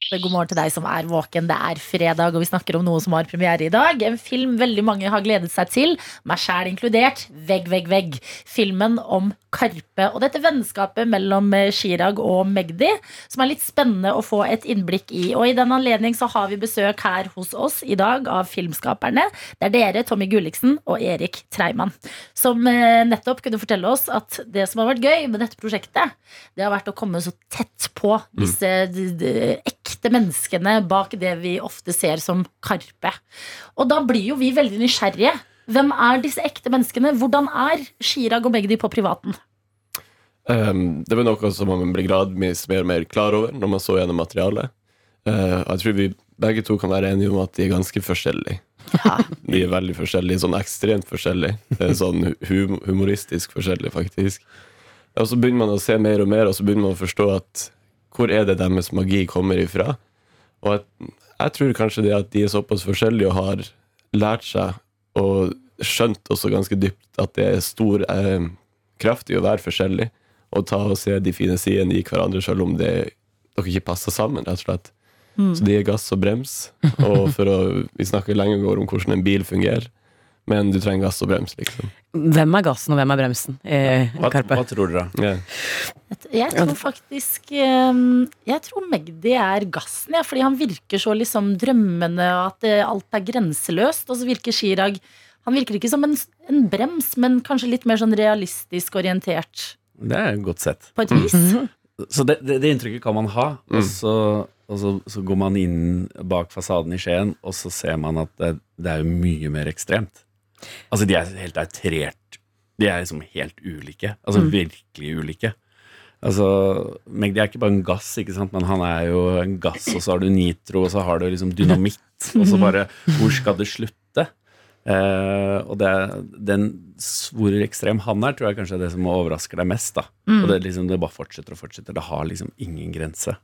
God morgen til deg som er våken. Det er fredag, og vi snakker om noe som har premiere i dag. En film veldig mange har gledet seg til, meg sjæl inkludert. Vegg, vegg, vegg. Filmen om Karpe og dette vennskapet mellom eh, Chirag og Magdi, som er litt spennende å få et innblikk i. Og i den anledning så har vi besøk her hos oss i dag av filmskaperne. Det er dere, Tommy Gulliksen og Erik Treimann, som eh, nettopp kunne fortelle oss at det som har vært gøy med dette prosjektet, det har vært å komme så tett på disse d- ekte menneskene bak det vi ofte ser som Karpe. Og da blir jo vi veldig nysgjerrige. Hvem er disse ekte menneskene? Hvordan er Chirag og Magdi på privaten? Um, det var noe som man ble gradvis mer og mer klar over når man så gjennom materialet. Uh, jeg tror vi begge to kan være enige om at de er ganske forskjellige. <laughs> De er veldig forskjellige, sånn ekstremt forskjellige. Sånn hum humoristisk forskjellige, faktisk. Og så begynner man å se mer og mer, og så begynner man å forstå at hvor er det deres magi kommer ifra? Og jeg, jeg tror kanskje det at de er såpass forskjellige og har lært seg og skjønt også ganske dypt at det er stor eh, kraft i å være forskjellig og ta og se de fine sidene i hverandre, selv om det, dere ikke passer sammen, rett og slett. Så de er gass og brems. Og å, vi snakker lenge om hvordan en bil fungerer, men du trenger gass og brems, liksom. Hvem er gassen, og hvem er bremsen i Hva, hva tror dere? Yeah. Jeg tror faktisk ehm, Jeg tror Magdi er gassen, ja, fordi han virker så liksom drømmende, og at eh, alt er grenseløst. Og så virker Chirag Han virker ikke som en, en brems, men kanskje litt mer sånn realistisk orientert Det er godt sett. på et vis. Så det, det, det inntrykket kan man ha, og, så, og så, så går man inn bak fasaden i Skien, og så ser man at det, det er jo mye mer ekstremt. Altså, de er helt outrert. De er liksom helt ulike. Altså virkelig ulike. Altså, Magdi er ikke bare en gass, ikke sant? men han er jo en gass, og så har du nitro, og så har du liksom dynamitt, <laughs> og så bare Hvor skal det slutte? Eh, og det, den, hvor ekstrem han er, tror jeg kanskje er det som overrasker deg mest. da Og det, liksom, det bare fortsetter og fortsetter. Det har liksom ingen grense.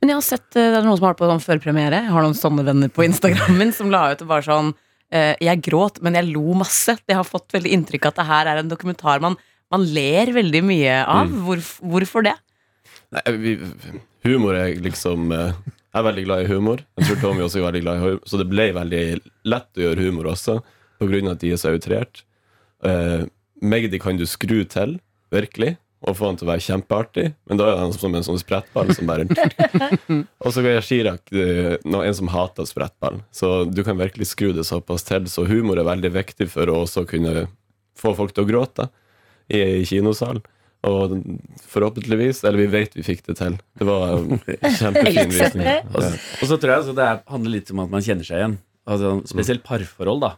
Men jeg har sett eh, det er noen som har det på sånn førpremiere. Jeg har noen sånne venner på Instagrammen som la ut og bare sånn Jeg gråt, men jeg lo masse. Jeg har fått veldig inntrykk av at det her er en dokumentar man, man ler veldig mye av. Hvorf, hvorfor det? Nei, vi, humor er liksom eh, Jeg er veldig glad i humor. Jeg tror Tommy også er veldig glad i humor. Så det ble veldig lett å gjøre humor også, på grunn av at de er så outrert. Uh, Magdi kan du skru til, virkelig, og få han til å være kjempeartig, men da er han som en sånn sprettball som bare <laughs> Og så er Chirag eh, en som hater sprettball, så du kan virkelig skru det såpass til. Så humor er veldig viktig for å også kunne få folk til å gråte i, kinosalen. kinosal. Og forhåpentligvis, eller vi vet vi fikk det til. Det var en <laughs> kjempefin visning. Ja. og så tror jeg det er, handler litt om at man kjenner seg igjen. Altså, spesielt parforhold, da.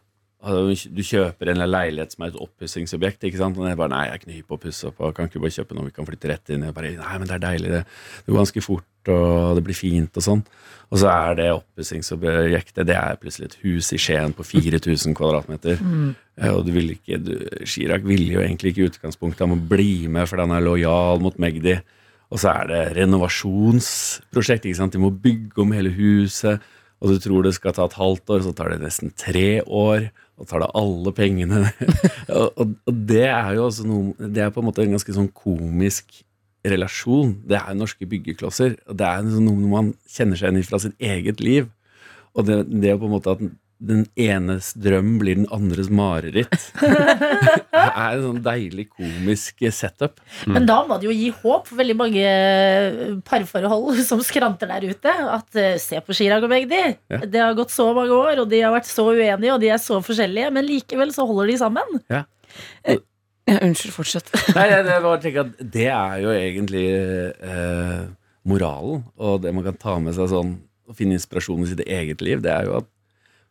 Du kjøper en leilighet som er et oppussingsobjekt. ikke sant? Og jeg bare, nei, jeg er ikke hypp på å pusse opp, og kan ikke bare kjøpe noe vi kan flytte rett inn. i. bare, nei, men det er deilig, det, det går ganske fort, og det blir fint, og sånn. Og så er det oppussingsobjektet det er plutselig et hus i Skien på 4000 kvadratmeter. Mm. Og du vil ikke, du, Chirag ville jo egentlig ikke i utgangspunktet han må bli med fordi han er lojal mot Magdi. Og så er det renovasjonsprosjekt. ikke sant? De må bygge om hele huset. Og du tror det skal ta et halvt år, så tar det nesten tre år. Og tar da alle pengene. <laughs> og, og, det er jo altså noe Det er på en måte en ganske sånn komisk relasjon. Det er norske byggeklosser. Og det er noe man kjenner seg igjen i fra sitt eget liv. Og det, det på en måte at den enes drøm blir den andres mareritt. <laughs> Det er en sånn deilig komisk setup. Men da må det jo gi håp for veldig mange eh, parforhold <laughs> som skranter der ute. At eh, se på Chirag og Magdi. Ja. Det har gått så mange år, og de har vært så uenige, og de er så forskjellige, men likevel så holder de sammen. Ja, unnskyld, fortsett. <laughs> Nei, jeg, jeg bare tenker at det er jo egentlig eh, moralen, og det man kan ta med seg sånn og finne inspirasjon i sitt eget liv, det er jo at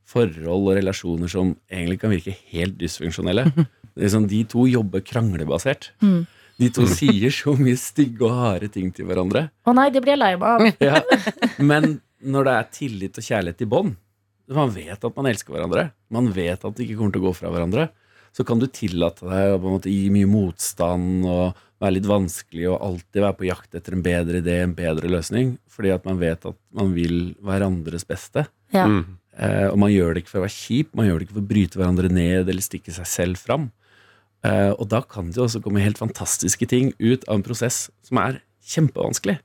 forhold og relasjoner som egentlig kan virke helt dysfunksjonelle <laughs> det er sånn, De to jobber kranglebasert. De to sier så mye stygge og harde ting til hverandre. Å nei, det blir jeg lei meg av. <laughs> Ja. Men når det er tillit og kjærlighet i bånd, man vet at man elsker hverandre, man vet at det ikke kommer til å gå fra hverandre, så kan du tillate deg å på en måte gi mye motstand og være litt vanskelig og alltid være på jakt etter en bedre idé, en bedre løsning, fordi at man vet at man vil hverandres beste. Ja. Mm. Eh, og man gjør det ikke for å være kjip, man gjør det ikke for å bryte hverandre ned eller stikke seg selv fram. Eh, og da kan det jo også komme helt fantastiske ting ut av en prosess som er kjempevanskelig.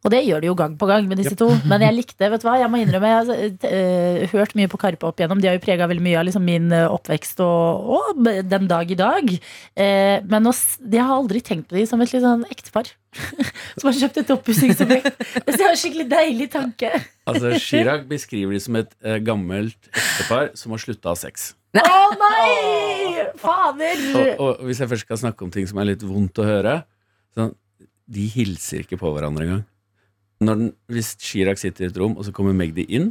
Og det gjør de jo gang på gang med disse to. Men jeg likte, vet du hva, jeg må innrømme, jeg har eh, hørt mye på Karpe opp igjennom. De har jo prega veldig mye av liksom min eh, oppvekst og, og den dag i dag. Eh, men jeg har aldri tenkt på de som et litt sånn ektepar. <laughs> som har kjøpt et oppussingsobjekt. Det er en skikkelig deilig tanke. Altså, Chirag beskriver de som et eh, gammelt ektepar som har slutta å ha sex. Å nei! Fader! Og, og hvis jeg først skal snakke om ting som er litt vondt å høre sånn, De hilser ikke på hverandre engang. Når den, hvis Chirag sitter i et rom, og så kommer Magdi inn,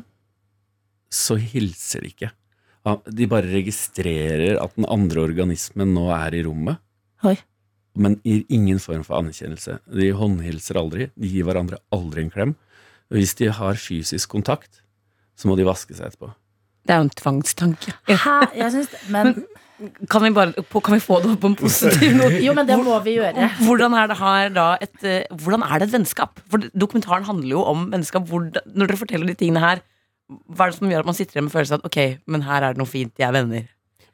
så hilser de ikke. De bare registrerer at den andre organismen nå er i rommet, Oi. men gir ingen form for anerkjennelse. De håndhilser aldri, de gir hverandre aldri en klem. Og hvis de har fysisk kontakt, så må de vaske seg etterpå. Det er jo en tvangstanke. Hæ? Jeg synes, men Kan vi, bare, kan vi få det opp på en positiv note? Jo, men det må vi gjøre. Hvordan er det her da et, eh, Hvordan er det et vennskap? For dokumentaren handler jo om vennskap. Hvordan, når dere forteller de tingene her, hva er det som gjør at man sitter igjen med følelsen at ok, men her er det noe fint, de er venner?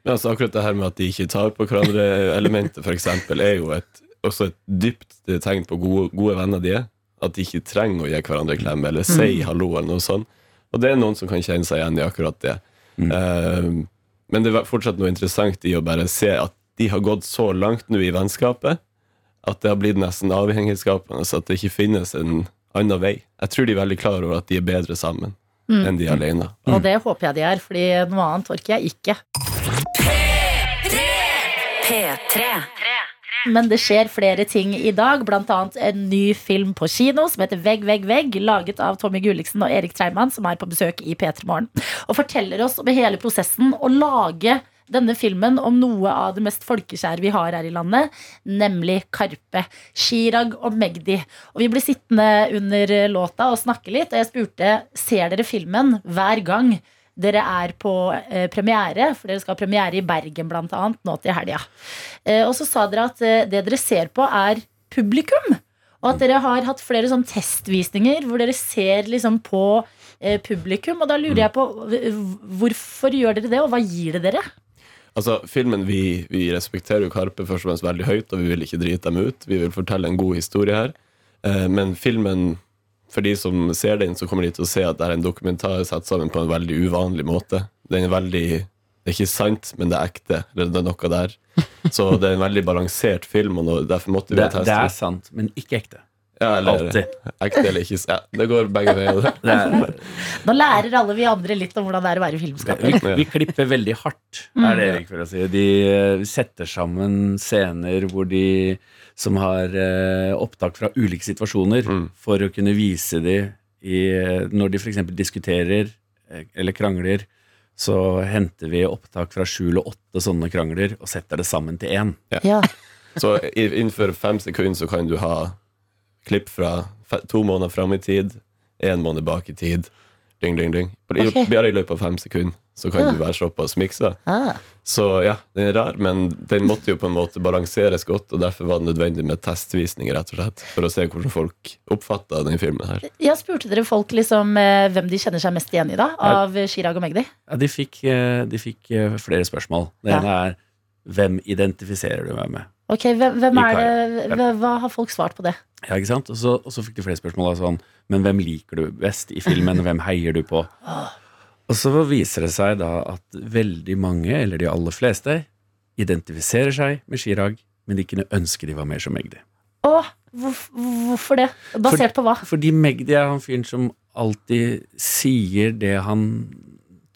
Men altså, akkurat det her med at de ikke tar på hverandre elementet, for eksempel, er jo et, også et dypt tegn på gode, gode venner de er. At de ikke trenger å gi hverandre klem eller si hallo eller noe sånt. Og det er noen som kan kjenne seg igjen i akkurat det. Eh, men det er fortsatt noe interessant i å bare se at de har gått så langt nå i vennskapet at det har blitt nesten avhengighetsskapende, så at det ikke finnes en annen vei. Jeg tror de er veldig klar over at de er bedre sammen enn de er alene. Og det håper jeg de er, Fordi noe annet orker jeg ikke. P3. Men det skjer flere ting i dag, blant annet en ny film på kino som heter Vegg, vegg, vegg, laget av Tommy Gulliksen og Erik Treimann, som er på besøk i P3 Morgen. Og forteller oss om hele prosessen å lage denne filmen om noe av det mest folkeskjære vi har her i landet, nemlig Karpe. Chirag og Magdi. Og vi ble sittende under låta og snakke litt, og jeg spurte ser dere filmen hver gang dere er på eh, premiere, for dere skal ha premiere i Bergen annet nå til helga. Eh, og så sa dere at eh, det dere ser på, er publikum. Og at dere har hatt flere sånn testvisninger hvor dere ser liksom på eh, publikum. Og da lurer jeg på hvorfor gjør dere det, og hva gir det dere? Altså, filmen, vi, vi respekterer jo Karpe først og fremst veldig høyt, og vi vil ikke drite dem ut. Vi vil fortelle en god historie her. Eh, men filmen, for de som ser den, så kommer de til å se at det er en dokumentar satt sammen på en veldig uvanlig måte. Den er veldig Det er ikke sant, men det er ekte. Eller det er noe der. Så det er en veldig balansert film, og derfor måtte vi Det, teste det er sant, men ikke ekte. Ja, eller ekte eller ikke. Ja, det går begge veier. <laughs> er, Nå lærer alle vi andre litt om hvordan det er å være filmskaper. vi, vi klipper veldig hardt, er det Erik vil si. De setter sammen scener hvor de som har eh, opptak fra ulike situasjoner, Mm. for å kunne vise de i, når de f.eks. diskuterer eh, eller krangler. Så henter vi opptak fra sju eller åtte sånne krangler og setter det sammen til én. Ja. <laughs> Så innenfor fem sekunder så kan du ha klipp fra to måneder fram i tid, én måned bak i tid. Ding, ding, ding. Bare i løpet av fem sekunder så kan Ja. du være såpass miksa. Ah. Så ja, den er rar, men den måtte jo på en måte balanseres godt, og derfor var det nødvendig med testvisninger, rett og slett, for å se hvordan folk oppfatta den filmen her. Ja, spurte dere folk liksom eh, hvem de kjenner seg mest igjen i, da? Av Chirag og Magdi? Ja, de fikk, eh, de fikk eh, flere spørsmål. Det Ja. ene er hvem identifiserer du meg med? Ok, hvem, hvem er det hva har folk svart på det? Ja, ikke sant? Og så, og så fikk de flere spørsmål Da, sånn Men hvem liker du best i filmen? <laughs> Hvem heier du på? Og så viser det seg da at veldig mange, eller de aller fleste, identifiserer seg med Chirag, men de kunne ønske de var mer som Magdi. Å, hvorf- hvorfor det? Basert på hva? Fordi Magdi er han fyren som alltid sier det han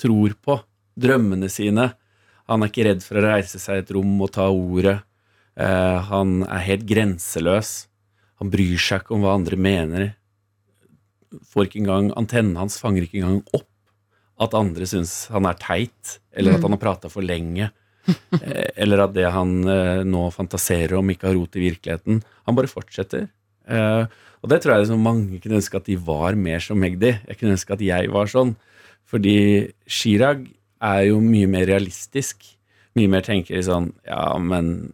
tror på. Drømmene sine. Han er ikke redd for å reise seg i et rom og ta ordet. Eh, han er helt grenseløs. Han bryr seg ikke om hva andre mener. Får ikke engang, Antennen hans fanger ikke engang opp at andre syns han er teit, eller at han har prata for lenge. eh, Eller at det han eh, nå fantaserer om, ikke har rot i virkeligheten. Han bare fortsetter. Eh, og det tror jeg liksom mange kunne ønske at de var mer som Magdi. Jeg kunne ønske at jeg var sånn. Fordi Chirag er jo mye mer realistisk. Mye mer tenker sånn Ja, men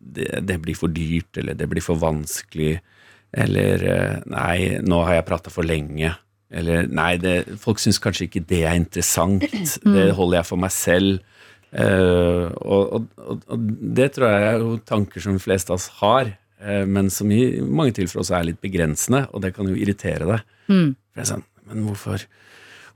det, det blir for dyrt, eller det blir for vanskelig. Eller Nei, nå har jeg prata for lenge. Eller nei, det, folk syns kanskje ikke det er interessant. Det holder jeg for meg selv. Uh, og, og, og, det tror jeg er jo tanker som de fleste av oss har, uh, men som i mange tilfeller også er litt begrensende, og det kan jo irritere deg. Mm. For det er sånn, men hvorfor,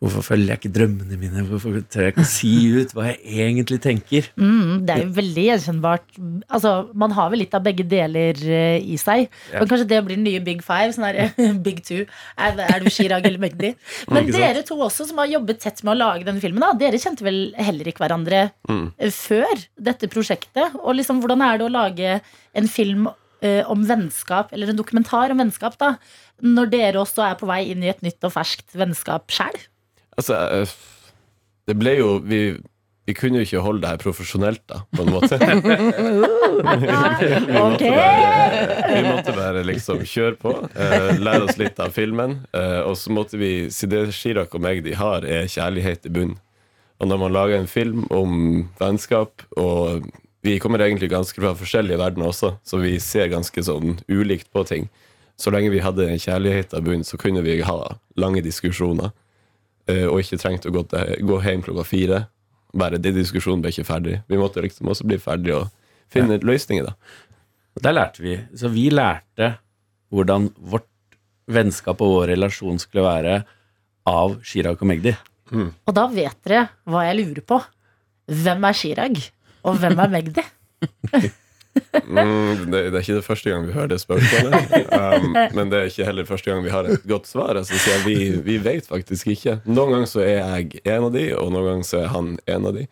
hvorfor følger jeg ikke drømmene mine? Hvorfor tør jeg ikke si ut hva jeg egentlig tenker? Mm, det er jo veldig gjenkjennbart. Altså, man har vel litt av begge deler eh, i seg. Ja. Men kanskje det blir den nye Big Five. Sånn her, <laughs> Big Two. Er, er du Chirag eller Magdi? <laughs> Men dere to også, som har jobbet tett med å lage denne filmen, da, dere kjente vel heller ikke hverandre Mm. eh, før dette prosjektet? Og liksom, hvordan er det å lage en film eh, om vennskap, eller en dokumentar om vennskap, da? Når dere også er på vei inn i et nytt og ferskt vennskap sjæl? Altså, eh, det ble jo Vi, vi kunne jo ikke holde det her profesjonelt, da, på en måte. <laughs> <laughs> Vi måtte bare liksom kjøre på, uh, lære oss litt av filmen. Uh, og så måtte vi Si det Chirag og meg de har, er kjærlighet i bunn. Og når man lager en film om vennskap, og vi kommer egentlig ganske fra forskjellige verdener også, så vi ser ganske sånn ulikt på ting. Så lenge vi hadde kjærlighet av bunn, så kunne vi ha lange diskusjoner. Eh, Og ikke trengte å gå, til, gå hjem klokka fire. Bare den diskusjonen ble ikke ferdig. Vi måtte liksom også bli ferdig og finne løsninger, da. Der lærte vi. Så vi lærte hvordan vårt vennskap og vår relasjon skulle være av Chirag og Magdi. Og da vet dere hva jeg lurer på. Hvem er Chirag? Og hvem er Magdi? <laughs> Mm, det, det er ikke det første gang vi hører det spørsmålet. Um, men det er ikke heller første gang vi har et godt svar. Altså, så vi, vi vet faktisk ikke. Noen ganger så er jeg en av de, og noen ganger så er han en av de.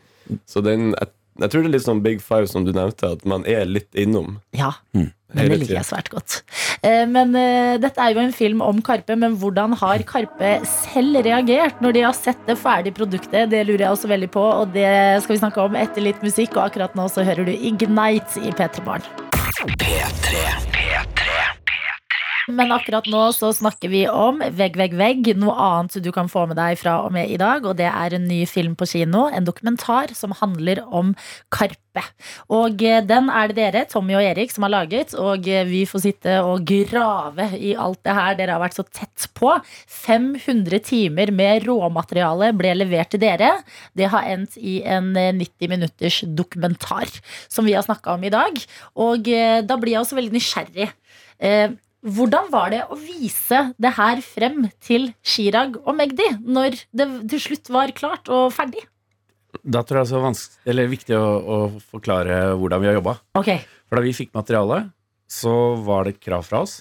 Så den, jeg, jeg tror det er litt sånn Big Five som du nevnte, at man er litt innom. Ja, Mm. Men det liker jeg svært godt. Eh, Men eh, dette er jo en film om Karpe, men hvordan har Karpe selv reagert når de har sett det ferdige produktet? Det lurer jeg også veldig på, og det skal vi snakke om etter litt musikk. Og akkurat nå så hører du Ignite i P3 Barn P3 P3. Men akkurat nå så snakker vi om Vegg, vegg, vegg. Noe annet du kan få med deg fra og med i dag. Og det er en ny film på kino. En dokumentar som handler om Karpe. Og eh, den er det dere, Tommy og Erik, som har laget. Og eh, vi får sitte og grave i alt det her dere har vært så tett på. 500 timer med råmateriale ble levert til dere. Det har endt i en eh, 90 minutters dokumentar som vi har snakka om i dag. Og eh, da blir jeg også veldig nysgjerrig. Hvordan var det å vise det her frem til Chirag og Magdi, når det til slutt var klart og ferdig? Da tror jeg det er vanskelig, eller viktig å, å forklare hvordan vi har jobba. Okay. For da vi fikk materialet, så var det et krav fra oss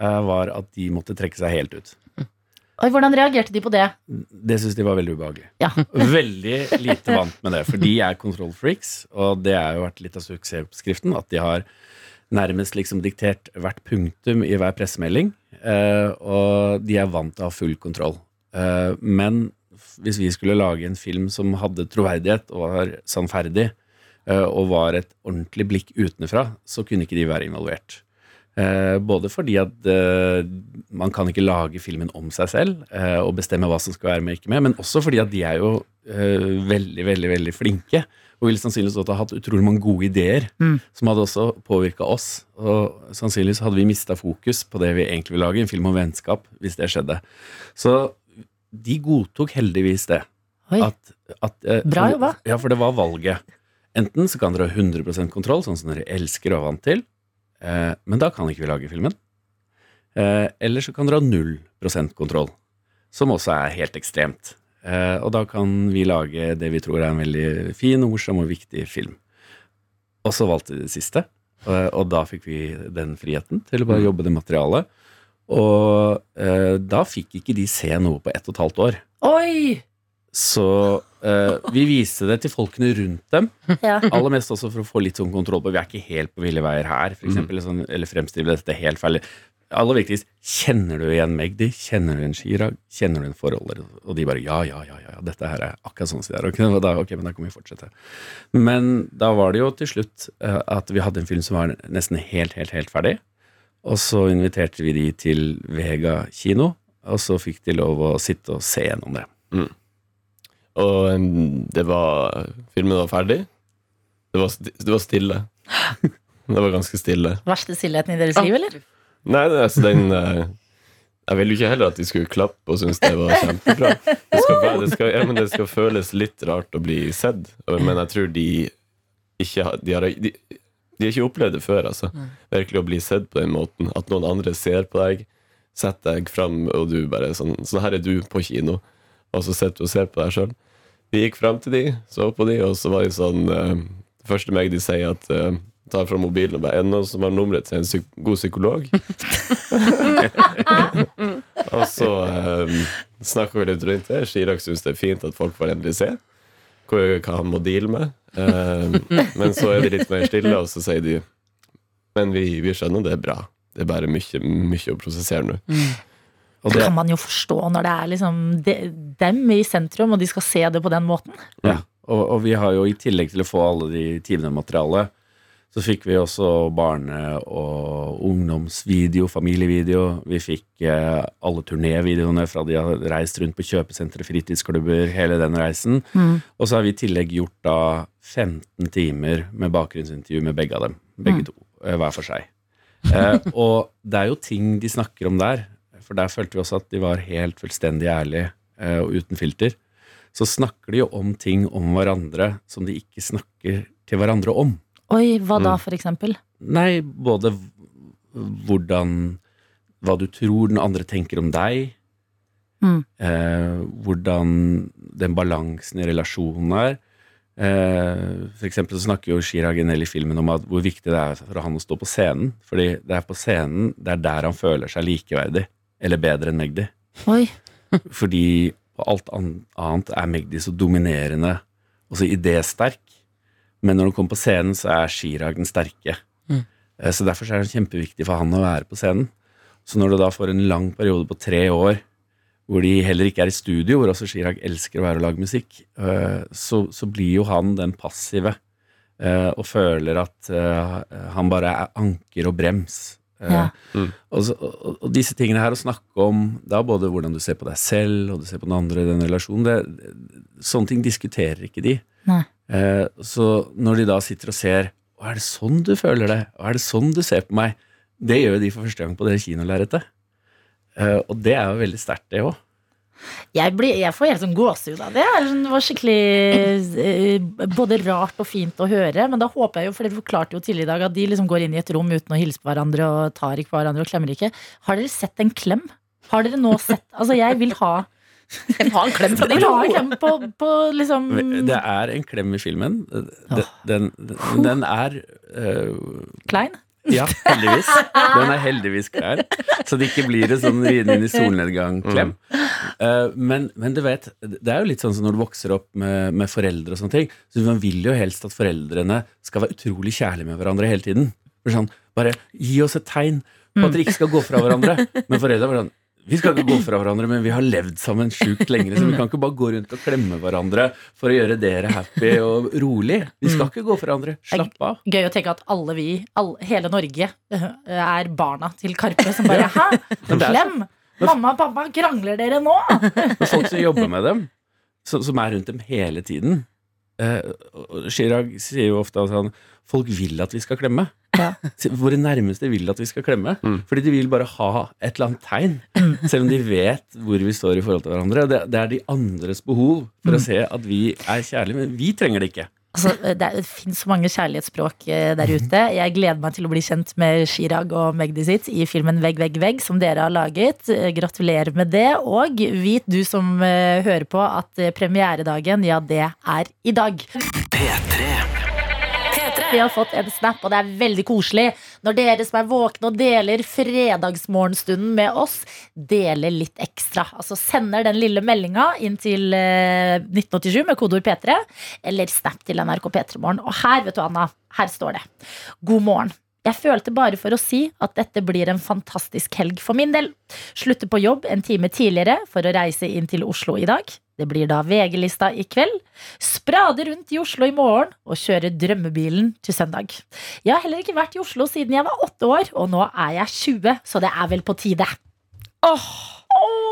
eh, var at de måtte trekke seg helt ut. og Hvordan reagerte de på det? Det syntes de var veldig ubehagelig. Ja. <laughs> Veldig lite vant med det, for de er kontrollfreaks, og det har jo vært litt av suksessoppskriften. At de har nærmest liksom diktert hvert punktum i hver pressemelding, eh, og de er vant til å ha full kontroll. Eh, men hvis vi skulle lage en film som hadde troverdighet og var sannferdig, eh, og var et ordentlig blikk utenfra, så kunne ikke de være involvert. Både fordi at man kan ikke lage filmen om seg selv og bestemme hva som skal være med og ikke med, men også fordi at de er jo veldig, veldig veldig flinke. Og ville sannsynligvis også ha hatt utrolig mange gode ideer Mm. som hadde også påvirka oss. Og sannsynligvis hadde vi mista fokus på det vi egentlig vil lage, en film om vennskap, hvis det skjedde. Så de godtok heldigvis det. At, at, eh, Bra jobba. Ja, for det var valget. Enten så kan dere ha 100% kontroll, sånn som dere elsker og er vant til, eh, men da kan ikke vi lage filmen. Eh, eller så kan dere ha 0% kontroll, som også er helt ekstremt. Eh, og da kan vi lage det vi tror er en veldig fin, og morsom og viktig film. Og så valgte vi det siste, og, og da fikk vi den friheten til å bare jobbe det materialet. Og eh, da fikk ikke de se noe på ett og et halvt år. Oi! Så eh, vi viste det til folkene rundt dem. Ja. Aller mest også for å få litt sånn kontroll på Vi er ikke helt på ville veier her, for eksempel, sånn, eller fremstille dette helt feil. Aller viktigst, kjenner du igjen Magdi? Kjenner du en Chirag? Kjenner du en forholder? Og de bare ja, ja, ja, ja, dette her er akkurat sånn som det er. Da, ok, men da kan vi fortsette. Men da var det jo til slutt eh, at vi hadde en film som var nesten helt, helt, helt ferdig. Og så inviterte vi de til Vega kino, og så fikk de lov å sitte og se gjennom det. Og det var Filmen var ferdig. Det var, det var stille. <gasps> Det var ganske stille. Verste stillheten i deres liv, eller? Nei, altså den eh, Jeg ville jo ikke heller at de skulle klappe og synes det var kjempebra. Det skal, være- det, skal, ja, men det skal føles litt rart å bli sett, og- men jeg tror de ikke har de, har de, de har ikke opplevd det før, altså. Virkelig å bli sett på den måten. At noen andre ser på deg, setter deg fram, og du bare sånn Sånn her er du på kino, og så sitter du og ser på deg sjøl. Vi gikk fram til de, så på de, og så var de sånn eh, Det første meg de sier, at eh, tar fra mobilen og bare Er det noen som har nummeret til en psyk god psykolog? <laughs> og så um, snakker vi litt rundt det. Chirag syns det er fint at folk får endelig se hva, hva han må deale med. Um, men så er de litt mer stille, og så sier de Men vi, vi skjønner det er bra. Det er bare mye, mye å prosessere nå. Og Det kan man jo forstå når det er liksom de, dem i sentrum, og de skal se det på den måten. ja. og, og vi har jo i tillegg til å få alle de timene materiale, så fikk vi også barne- og ungdomsvideo, familievideo. Vi fikk eh, alle turnévideoene fra de har reist rundt på kjøpesentre, fritidsklubber, hele den reisen. Og så har vi i tillegg gjort da 15 timer med bakgrunnsintervju med begge av dem. Begge to, eh, hver for seg. Eh, <laughs> og det er jo ting de snakker om der, for der følte vi også at de var helt fullstendig ærlige eh, og uten filter. Så snakker de jo om ting om hverandre som de ikke snakker til hverandre om. Oi, hva da, for eksempel? Nei, både hvordan Hva du tror den andre tenker om deg. Mm. Eh, hvordan den balansen i relasjonen er. Eh, for eksempel så snakker jo Chirag Enel i filmen om hvor viktig det er for han å stå på scenen. Fordi det er på scenen det er der han føler seg likeverdig. Eller bedre enn Magdi. Oi. <laughs> Fordi på alt annet er Magdi så dominerende og så idésterk. Men når han kommer på scenen, så er Chirag den sterke. Mm. Så derfor er det kjempeviktig for han å være på scenen. Så når du da får en lang periode på tre år hvor de heller ikke er i studio, hvor også Chirag elsker å være og lage musikk, eh, så, så blir jo han den passive eh, og føler at eh, han bare er anker og brems. Eh, Ja. og, så, og, og disse tingene her å snakke om da både hvordan du ser på deg selv og du ser på den andre i den relasjonen, det, sånne ting diskuterer ikke de. Nei. Eh, så når de da sitter og ser «Å, Er det sånn du føler det? «Å, Er det sånn du ser på meg? Det gjør de for første gang på det kinolerretet. Eh, og det er jo veldig sterkt, det òg. Jeg, blir, jeg får helt sånn gåsehud av det. Sånn- Det var skikkelig eh, både rart og fint å høre. Men da håper jeg jo, for dere forklarte jo tidligere i dag, at de liksom går inn i et rom uten å hilse på hverandre og tar ikke på hverandre og klemmer ikke. Har dere sett en klem? Har dere nå sett Altså, jeg vil ha Jeg vil ha en klem fra <laughs> de på liksom Det er en klem i filmen. Den, den, den, er uh, klein. Ja, heldigvis. Den er heldigvis klein, så det ikke blir en sånn inn i solnedgang-klem. Uh, men, men du vet, det er jo litt sånn som når du vokser opp med, med foreldre og sånne ting. Så Man vil jo helst at foreldrene skal være utrolig kjærlige med hverandre hele tiden. Sånn, bare gi oss et tegn på at dere ikke skal gå fra hverandre. Men foreldrene var sånn vi skal ikke gå fra hverandre, men vi har levd sammen sjukt lenge. Så vi kan ikke bare gå rundt og klemme hverandre for å gjøre dere happy og rolig. Vi skal ikke gå fra hverandre. Slapp av. Gøy å tenke at alle vi, alle, hele Norge, eh, er barna til Karpe som bare Hæ? <laughs> Klem! Mamma og pappa, krangler dere nå? <laughs> Men folk som jobber med dem, som, som er rundt dem hele tiden eh, Chirag sier jo ofte at han, folk vil at vi skal klemme. Ja. <laughs> Våre nærmeste vil at vi skal klemme. Fordi de vil bare ha et eller annet tegn. Selv om de vet hvor vi står i forhold til hverandre. Det, det er de andres behov for å se at vi er kjærlige, men vi trenger det ikke. Altså, det, det finnes så mange kjærlighetsspråk eh, der ute. Jeg gleder meg til å bli kjent med Chirag og Magdi sitt i filmen Vegg, vegg, vegg, som dere har laget. Eh, Gratulerer med det. Og vit du som eh, hører på, at premieredagen, ja, det er i dag. Vi har fått en snap, og det er veldig koselig når dere som er våkne og deler fredagsmorgenstunden med oss, deler litt ekstra. Altså sender den lille meldinga inn til eh, 1987 med kodeord P3, eller snap til NRK P3morgen. Og her, vet du, Anna, her står det. God morgen. Jeg følte bare for å si at dette blir en fantastisk helg for min del. Slutte på jobb en time tidligere for å reise inn til Oslo i dag. Det blir da VG-lista i kveld. Sprade rundt i Oslo i morgen og kjøre drømmebilen til søndag. Jeg har heller ikke vært i Oslo siden jeg var åtte år, og nå er jeg 20, så det er vel på tide.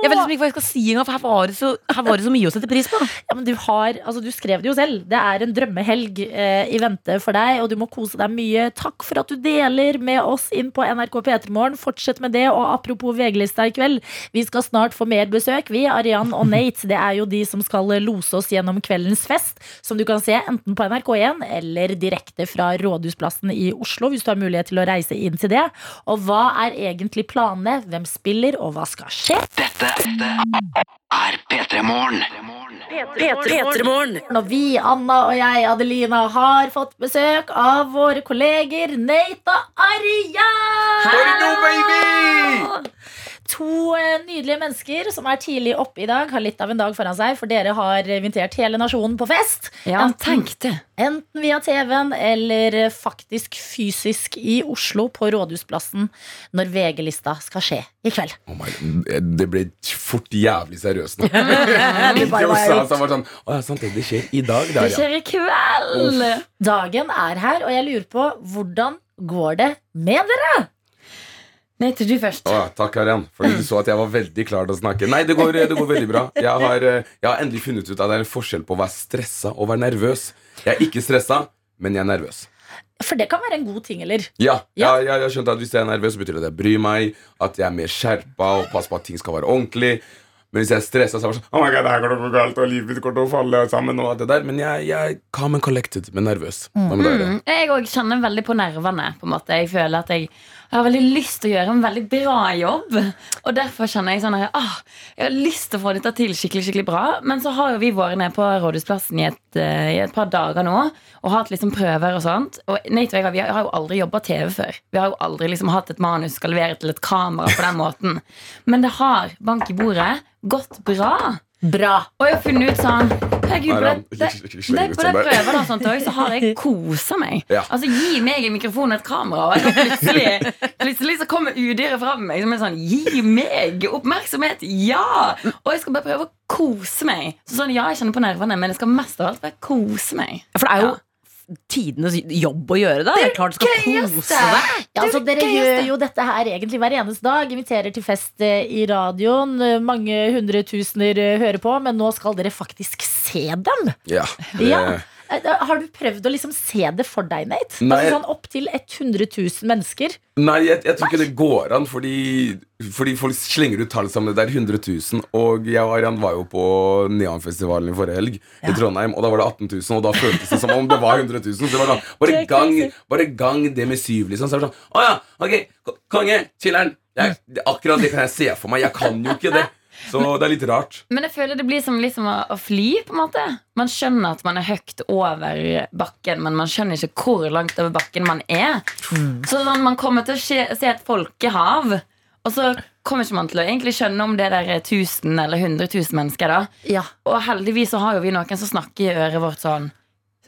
Jeg vet liksom ikke hva jeg skal si engang, for her var, det så, var det så mye å sette pris på. Ja, men du har, altså du skrev det jo selv. Det er en drømmehelg eh, i vente for deg, og du må kose deg mye. Takk for at du deler med oss inn på NRK P3 Morgen. Fortsett med det. Og apropos VG-lista i kveld, vi skal snart få mer besøk. Vi, Arian og Nate, det er jo de som skal lose oss gjennom kveldens fest, som du kan se enten på NRK1 eller direkte fra Rådhusplassen i Oslo, hvis du har mulighet til å reise inn til det. Og hva er egentlig planene? Hvem spiller, og hva skal skje? Dette er P3 Morgen. P3morgen. Når vi, Anna og jeg, Adelina, har fått besøk av våre kolleger Nate og Arian! To eh, nydelige mennesker som er tidlig oppe i dag, har litt av en dag foran seg, for dere har invitert hele nasjonen på fest. Ja, tenk det. Enten via TV-en eller faktisk fysisk i Oslo på Rådhusplassen når VG-lista skal skje i kveld. Oh my God, det ble fort jævlig seriøst nå. <laughs> Det bare var sånn, Å ja, sant det, skjer i dag, det. Det skjer i kveld! Dagen er her, og jeg lurer på hvordan går det med dere? Nate, du først. Å, takk, Arian. Fordi du så at jeg var veldig klar til å snakke. Nei, det går, det går veldig bra. Jeg har, eh, jeg har endelig funnet ut at det er en forskjell på å være stressa og være nervøs. Jeg er ikke stressa, men jeg er nervøs. For det kan være en god ting, eller? Ja, ja. Jeg, jeg skjønt at Hvis jeg er nervøs, så betyr det at jeg bryr meg, at jeg er mer skjerpa og passer på at ting skal være ordentlig. Men hvis jeg er stressa, så er det sånn Oh my god, det her går til å gå galt, og livet kommer til å falle sammen. Og alt det der Men jeg, jeg calm and collected, men nervøs. Dere? Mm, jeg òg kjenner veldig på nervene. på en måte Jeg føler at jeg, jeg har veldig lyst til å gjøre en veldig bra jobb. Og derfor kjenner jeg sånn at ah, Jeg har lyst til å få dette til skikkelig skikkelig bra. Men så har jo vi vært nede på Rådhusplassen i et, eh, i et par dager nå og hatt liksom prøver og sånt. Og Nate og jeg vi har jo aldri jobba TV før. Vi har jo aldri liksom hatt et manus skal levere til et kamera på den måten. Men det har, bank i bordet, gått bra. Bra. Og jeg har funnet ut sånn Der. prøvene og sånt òg, så har jeg <laughs> kosa meg. Ja. Altså, Gi meg en mikrofon og et kamera, og jeg plutselig, <laughs> plutselig så kommer udyret fram meg som er sånn Gi meg oppmerksomhet! Ja! Og jeg skal bare prøve å kose meg. Så sånn, Ja, jeg kjenner på nervene, men jeg skal mest av alt bare kose meg. For det er jo tidenes jobb å gjøre da. Det er klart du skal kose deg. Ja, altså, dere gjør jo dette her egentlig hver eneste dag. Inviterer til fest eh, i radioen. Mange hundretusener eh, hører på, men nå skal dere faktisk se dem. Ja, det, Ja. Eh, Har du prøvd å liksom se det for deg, Nate? Nei. Altså sånn Opptil 100 000 mennesker. Nei, jeg, jeg tror ikke det går an, fordi, fordi folk slenger ut tall sammen. det er 100 000. Og jeg og Arian var jo på Neonfestivalen i forrige helg i Trondheim, og da var det 18 000, og da føltes det som om det var 100 000. Så det var sånn, bare gang, bare gang det med syv, liksom. Så er det sånn, å ja, ok, ko- konge, chiller'n. Akkurat det kan jeg se for meg. Jeg kan jo ikke det. Så det er litt rart. Men jeg føler det blir som liksom å, å fly, på en måte. Man skjønner at man er høyt over bakken, men man skjønner ikke hvor langt over bakken man er. Så sånn, man kommer til å se, se et folkehav, og så kommer ikke man til å egentlig skjønne om det der er 1000 eller 100 000 mennesker. da Ja. Og heldigvis så har jo vi noen som snakker i øret vårt sånn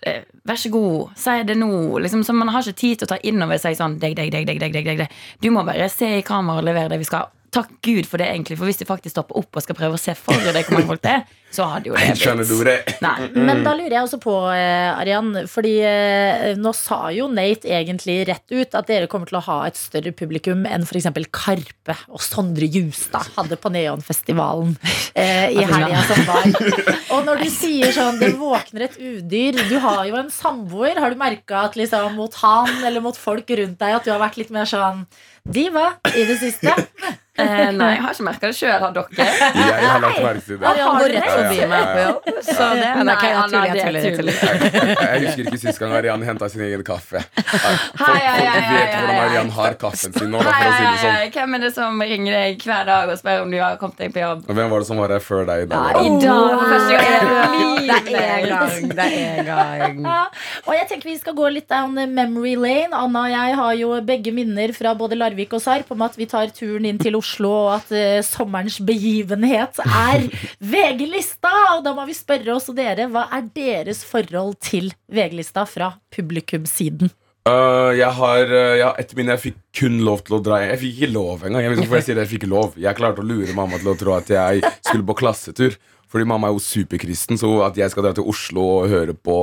eh, Vær så god, si det nå. Liksom, så man har ikke tid til å ta inn over seg sånn deg, deg, deg, deg, deg, deg, deg, deg. Du må bare se i kamera og levere det vi skal. Takk Gud for det, egentlig. For hvis de faktisk stopper opp og skal prøve å se for deg hvor mange folk det er, så hadde jo det Skjønner du det? Nei. Men da lurer jeg også på, eh, Arian, fordi eh, nå sa jo Nate egentlig rett ut at dere kommer til å ha et større publikum enn f.eks. Karpe og Sondre Justad hadde på Neonfestivalen eh, i helga som var. <laughs> Og når du sier sånn 'det våkner et udyr' Du har jo en samboer. Har du merka at liksom mot han eller mot folk rundt deg at du har vært litt mer sånn diva i det siste? Eh, nei, jeg har ikke merka det sjøl, har dere? Jeg, jeg har lagt merke til det. Rett forbi meg på jobb. Så det, Nei, nei, jeg tuller, jeg er tuller. Jeg tuller. Jeg, jeg husker ikke sist gang Arian henta sin egen kaffe. Folk, folk vet hvordan. Arian har kaffen sin nå, da, for å si det sånn. Hvem er det som ringer deg hver dag og spør om du har kommet deg på jobb? Og Hvem var det som var her før deg? Da? I dag, første gang Det er en gang. <laughs> Det er gang. Og jeg tenker vi skal gå litt down memory lane. Anna og jeg har jo begge minner fra både Larvik og Sarp om at vi tar turen inn til Oslo, og at uh, sommerens begivenhet er <laughs> VG-lista. Og da må vi spørre oss og dere, hva er deres forhold til VG-lista fra publikumssiden? Uh, jeg har uh, ja, Etter min jeg fikk kun lov til å dra Jeg fikk ikke lov engang. Jeg jeg sier det, jeg fikk lov Jeg klarte å lure mamma til å tro at jeg skulle på klassetur. Fordi mamma er jo superkristen, så at jeg skal dra til Oslo og høre på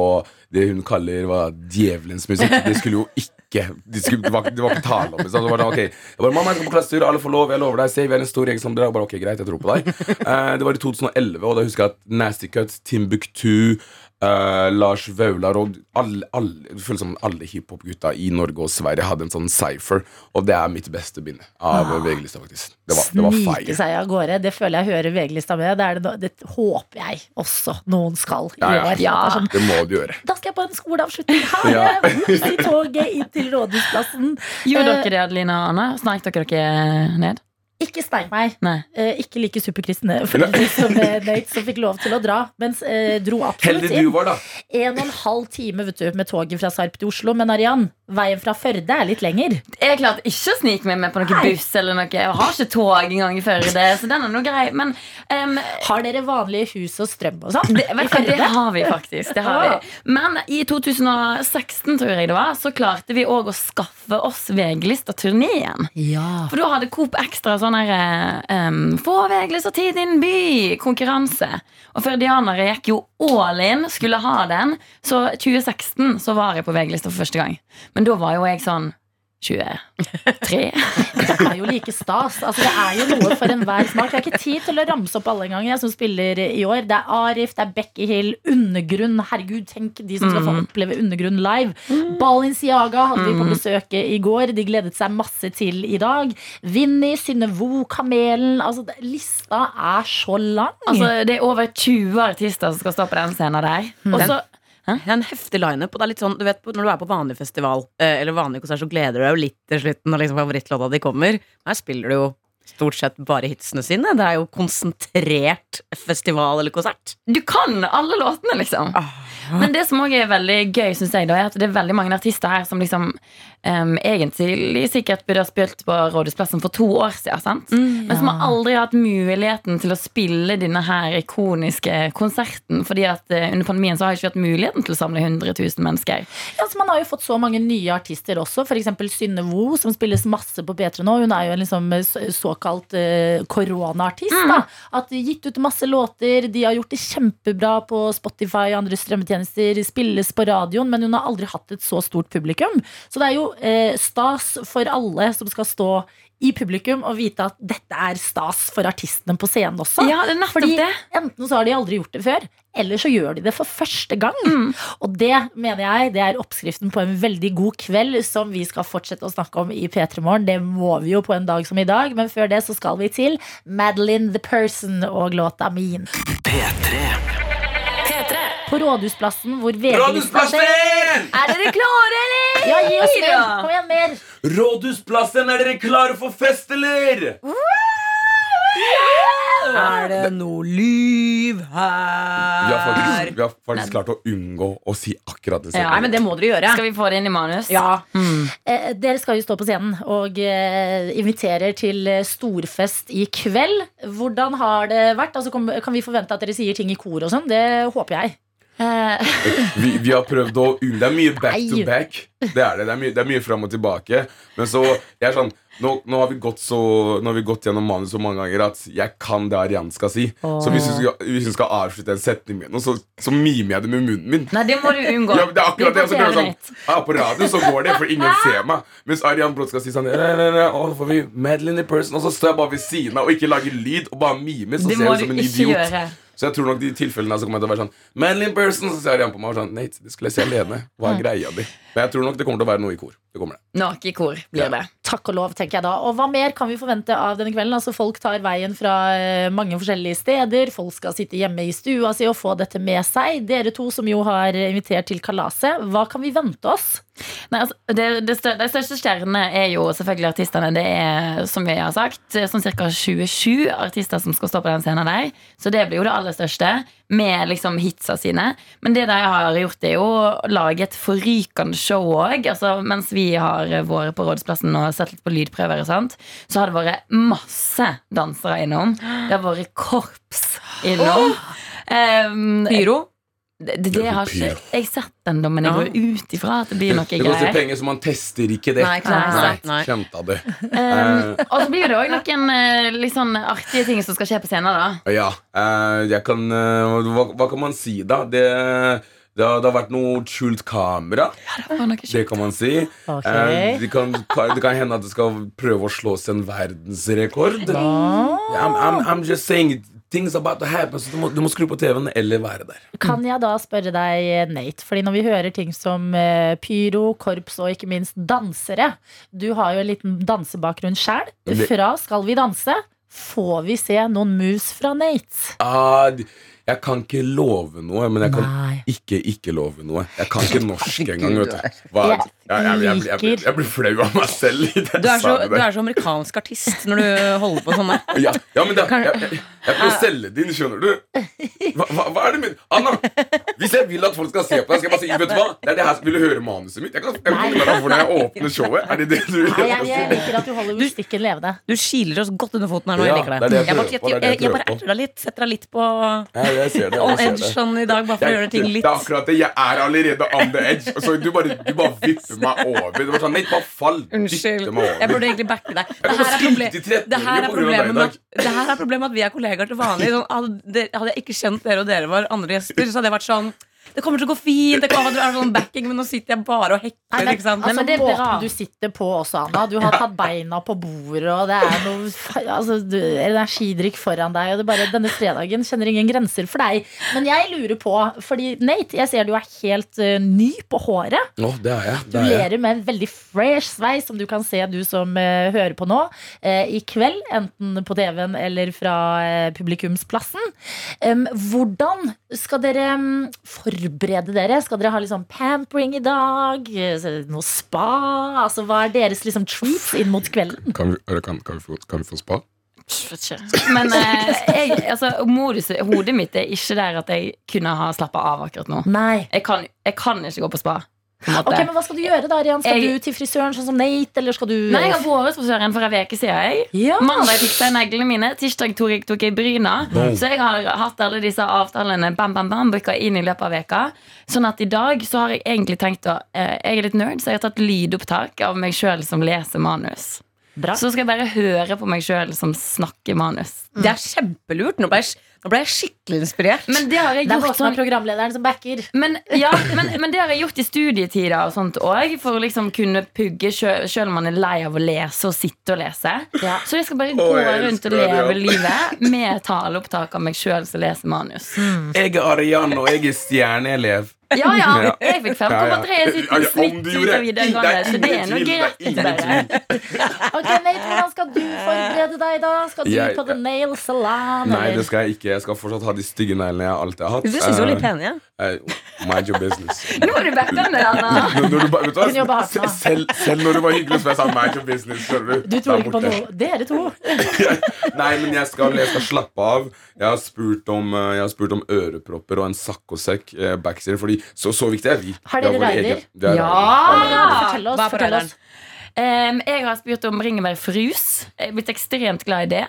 det hun kaller hva, djevelens musikk, det skulle jo ikke Det, skulle, det, var, det var ikke tale om. Så var da, okay. jeg bare, Mamma, jeg skal på klassetur, alle får lov, jeg lover deg. Se, vi er en stor gjeng som drar. Jeg Bare, ok, greit, jeg tror på deg. Eh, det var i 2011, og da husker jeg at Nasty Cuts, Timbuktu Eh, Lars Vaular og alle, alle, det føles som alle hiphop-gutta i Norge og Sverige hadde en sånn cypher. Og det er mitt beste bind av Ah. VG-lista, faktisk. Det var, det var Snike seg av gårde. Det føler jeg hører VG-lista med. Det, er det, no- det håper jeg også noen skal i Ja, ja. år. Er sånn, Det må du gjøre. da skal jeg på en skoleavslutning her Ja. ja. i toget inn til Rådhusplassen. Gjorde Eh, dere det, Adelina og Anna? Sneik dere dere ned? Ikke stein meg. Nei. Eh, ikke like superkristne foreldre som eh, Nate, som fikk lov til å dra. Mens eh, dro absolutt Heldig du var, da. En og en halv time vet du, med toget fra Sarp til Oslo. Men Arian, veien fra Førde er litt lenger. Jeg klarte ikke å snike meg med på noen buss eller noe. Jeg har ikke tog engang i Førde, så den er noe grei. Men um, Har dere vanlige hus og strøm og sånn? det, det har vi faktisk. Det har vi. Men i 2016, tror jeg det var, så klarte vi òg å skaffe oss VG-lista-turneen. Ja. For da hadde Coop Extra sånn her um, Få VG-lista til din by-konkurranse. Og førdianere gikk jo all in, skulle ha den. Så 2016 så var jeg på VG-lista for første gang. Men da var jo jeg sånn 23. <laughs> Det er jo like stas. Altså, det er jo noe for enhver smak. Jeg har ikke tid til å ramse opp alle engang jeg som spiller i år. Det er Arif, det er Becky Hill, Undergrunn. Herregud, tenk de som skal få Mm. oppleve Undergrunn live. Balenciaga hadde vi på Mm. besøk i går. De gledet seg masse til i dag. Vinni, Synnevo, Kamelen. Altså, lista er så lang. Altså, det er over 20 artister som skal stå på den scenen der. Og så Det er en heftig lineup. Og det er litt sånn, du vet, når du er på vanlig festival eh, eller vanlig konsert, så gleder du deg jo litt til slutten når liksom favorittlåta di kommer. Her spiller du jo stort sett bare hitsene sine. Det er jo konsentrert festival eller konsert. Du kan alle låtene, liksom. Men det som også er veldig gøy, synes jeg, da, er at det er veldig mange artister her som liksom um, egentlig sikkert burde ha spilt på Rådhusplassen for to år siden. Sant? Men som har aldri hatt muligheten til å spille denne her ikoniske konserten. Fordi at uh, under pandemien så har jeg ikke hatt muligheten til å samle 100 000 mennesker. Ja, så man har jo fått så mange nye artister også. F.eks. Synne Vo, som spilles masse på P3 nå. Hun er jo en liksom såkalt uh, koronaartist. da. At de gitt ut masse låter. De har gjort det kjempebra på Spotify og andre strømmetjenester. Spilles på radioen, men hun har aldri hatt et så stort publikum. Så det er jo eh, stas for alle som skal stå i publikum og vite at dette er stas for artistene på scenen også. Ja, det er Fordi det. enten så har de aldri gjort det før, eller så gjør de det for første gang. Mm. Og det mener jeg det er oppskriften på en veldig god kveld som vi skal fortsette å snakke om i P3 Morgen. Det må vi jo på en dag som i dag, men før det så skal vi til Madeline the Person og låta min. På Rådhusplassen, hvor VG-lista Rådhusplassen! Er dere klare, eller? Ja, gi oss mer! Kom igjen, mer! Rådhusplassen, er dere klare for fest, eller? Er det noe liv Vi har her? faktisk, vi har faktisk klart å unngå å si akkurat det Ja, Nei, men det må dere gjøre. Skal vi få det inn i manus? Ja. Eh, dere skal jo stå på scenen og eh, inviterer til eh, storfest i kveld. Hvordan har det vært? Altså, kom, kan vi forvente at dere sier ting i kor og sånn? Det håper jeg. Eh, vi, vi har prøvd å unngå Det er mye back to back. Det er det. Det er mye, det er mye fram og tilbake. Men så jeg er sånn nå, nå, har vi gått så, nå har vi gått gjennom manus så mange ganger at jeg kan det Arian skal si. Så hvis hun skal, hvis skal avslutte en setning med noe, så, så mimer jeg det med munnen min. Nei, det må du unngå. <laughs> Ja, det er akkurat det. Det sånn, ja, på radio så går det, for ingen ser meg. Mens Arian Brott skal si sånn «Nei, nei, nei, å, får vi Madeline in person Og så står jeg bare ved siden av og ikke lager lyd og bare mimer. Så Det ser jeg ut som en idiot. gjøre. Så jeg tror nok de tilfellene så kommer jeg til å være sånn Manly person Så ser Arian på meg og sånn Nate, det skulle jeg si alene. Hva er greia di? Men jeg tror nok det kommer til å være noe i kor. Det kommer det. Noe i kor blir det. Takk og lov, tenker jeg da. Og hva mer kan vi forvente av denne kvelden? Altså, folk tar veien fra eh, mange forskjellige steder. Folk skal sitte hjemme i stua si og få dette med seg. Dere to som jo har invitert til kalaset, hva kan vi vente oss? Nei, altså, det, det stør, de største stjernene er jo selvfølgelig artistene. Det er, som vi har sagt, sånn ca. 27 artister som skal stå på den scenen der. Så det blir jo det aller største, med liksom hitsa sine. Men det de har gjort, er jo å lage et forrykende show òg. Altså, mens vi har vært på Rådsplassen og sett litt på lydprøver, og sånt, så har det vært masse dansere innom. Det har vært korps innom. Um, Pyro. Det, det, det har ikke jeg sett den, da, men jeg går ut ifra at det blir noe Det koster greier. penger, så man tester ikke det. Nei, klart. Nei. Kjente det. <laughs> Um, og så blir det òg noen eh, litt sånn artige ting som skal skje på scenen. da Ja, eh, jeg kan eh, hva, hva kan man si, da? Det, det, har, det har vært noe skjult kamera. det kan man si. Okay. Eh, det, kan, det kan hende at det skal prøve å slås en verdensrekord. I'm, I'm, I'm just saying things about to happen, så du må, du må skru på TV-en eller være der. Kan jeg da spørre deg, Nate, fordi når vi hører ting som eh, pyro, korps og ikke minst dansere Du har jo en liten dansebakgrunn sjæl. Fra Skal vi danse får vi se noen moves fra Nate. Ah, jeg kan ikke love noe, men jeg kan ikke ikke love noe. Jeg kan ikke norsk engang. vet du Hva, jeg, jeg, jeg, jeg, jeg, blir- jeg blir flau av meg selv. i det Du er, så, du er så amerikansk artist når du holder på sånn der. <laughs> Ja, ja men da, jeg, prøver å selge det inn, skjønner du? Hva, hva, hva er det min Anna, hvis jeg vil at folk skal se på deg, skal jeg bare si Vet du hva? Det er det her Vil du høre manuset mitt? Jeg kan, jeg kan forklare deg hvordan jeg åpner showet. Er det det du vil? Nei, jeg, jeg liker at du holder mystikken levende. Du kiler oss godt under foten her nå. Jeg liker det er det jeg Jeg, bare, er erter deg litt. Setter deg litt på jeg ser det, on edge sånn i dag, bare for å gjøre ting litt Det er akkurat det. Jeg er allerede on the edge. Så du bare, du bare vipper meg over. Det var sånn, Nei, bare fall. Unnskyld. Jeg burde egentlig backe deg. Det her er, skrike proble til 13-åringer det her er problemet med at, det her er problemet med at vi er kollegaer til vanlig. Sånn, hadde, hadde jeg ikke kjent dere og dere var andre gjester, så hadde jeg vært sånn Det kommer til å gå fint. Det kommer til å være sånn backing, men nå sitter jeg bare og Nei, hekler. men, Ikke sant? altså, men det er bra. måten du sitter på også, Anna. Du har tatt beina på bordet, og det er noe altså, du, energidrikk foran deg. Og det bare, denne fredagen kjenner ingen grenser for deg. Men jeg lurer på, fordi Nate, jeg ser du er helt uh, ny på håret. Å, det er jeg. Du Det er jeg. ler med en veldig fresh sveis, som du kan se, du som uh, hører på nå. uh, I kveld, enten på TV-en eller fra publikumsplassen. Um, hvordan skal dere em, forberede dere? Skal dere ha sånn pampering i dag? Noe spa? Altså, hva er deres liksom treats inn mot kvelden? Kan vi, kan, kan, vi få, kan vi få spa? Men eh, jeg, altså, modus, hodet mitt er ikke der at jeg kunne ha slappa av akkurat nå. Nei. Jeg kan, jeg kan ikke gå på spa. Ok, men Hva skal du gjøre da, Rian? Skal Jeg- du til frisøren sånn som Nate, eller skal du Nei, jeg har vært hos frisøren for en uke siden. Jeg. Ja. Mandag fiksa jeg neglene mine. Tirsdag tok jeg, tok jeg bryna. Boom. Så jeg har hatt alle disse avtalene bam, bam, bam, booka inn i løpet av veka Sånn at i dag så har jeg egentlig tenkt å eh, Jeg er litt nerd, så jeg har tatt lydopptak av meg sjøl som leser manus. Bra. Så skal jeg bare høre på meg sjøl som snakker manus. Det er kjempelurt. Nå bare nå ble jeg skikkelig inspirert. Men det har jeg Det er gjort som er sånn programlederen som backer. men, ja, men, men det har jeg gjort i studietider og sånt òg, for å liksom kunne pugge sjøl om man er lei av å lese og sitte og lese. Ja. Så jeg skal bare gå oh, rundt og leve det, ja. livet med taleopptak av meg sjøl som leser manus. Jeg er Arian, og jeg er stjerneelev. Ja, ja. Ja. Jeg fikk 5,3 Ja, ja. sitt Ja, ja, om snitt ut av videregående, så det er noe greit. Ok, Nate, Hvordan skal du forberede deg, da? Skal du på The Nail Salon? Nei, det skal jeg ikke. Jeg skal fortsatt ha de stygge neglene jeg alltid har hatt. Du syns du var litt Eh, pen, ja? Uh, Mind your business. <laughs> Nå har du vært den, Anna. Når, når du, ba- vet du hva? hardt nå. Se- Selv, selv når du var hyggelig, så jeg sa Mind your business. Du, Du tror ikke på noe. Dere to. <laughs> Nei, men jeg skal, jeg skal slappe av. Jeg har spurt om, eh, jeg har spurt om ørepropper og en saccosekk eh, backstage, fordi så, så viktig er vi. Har dere regner? Ja! Ja! Fortell oss. Fortell oss. Um, jeg har spurt om bringebærfrus. Jeg er blitt ekstremt glad i det.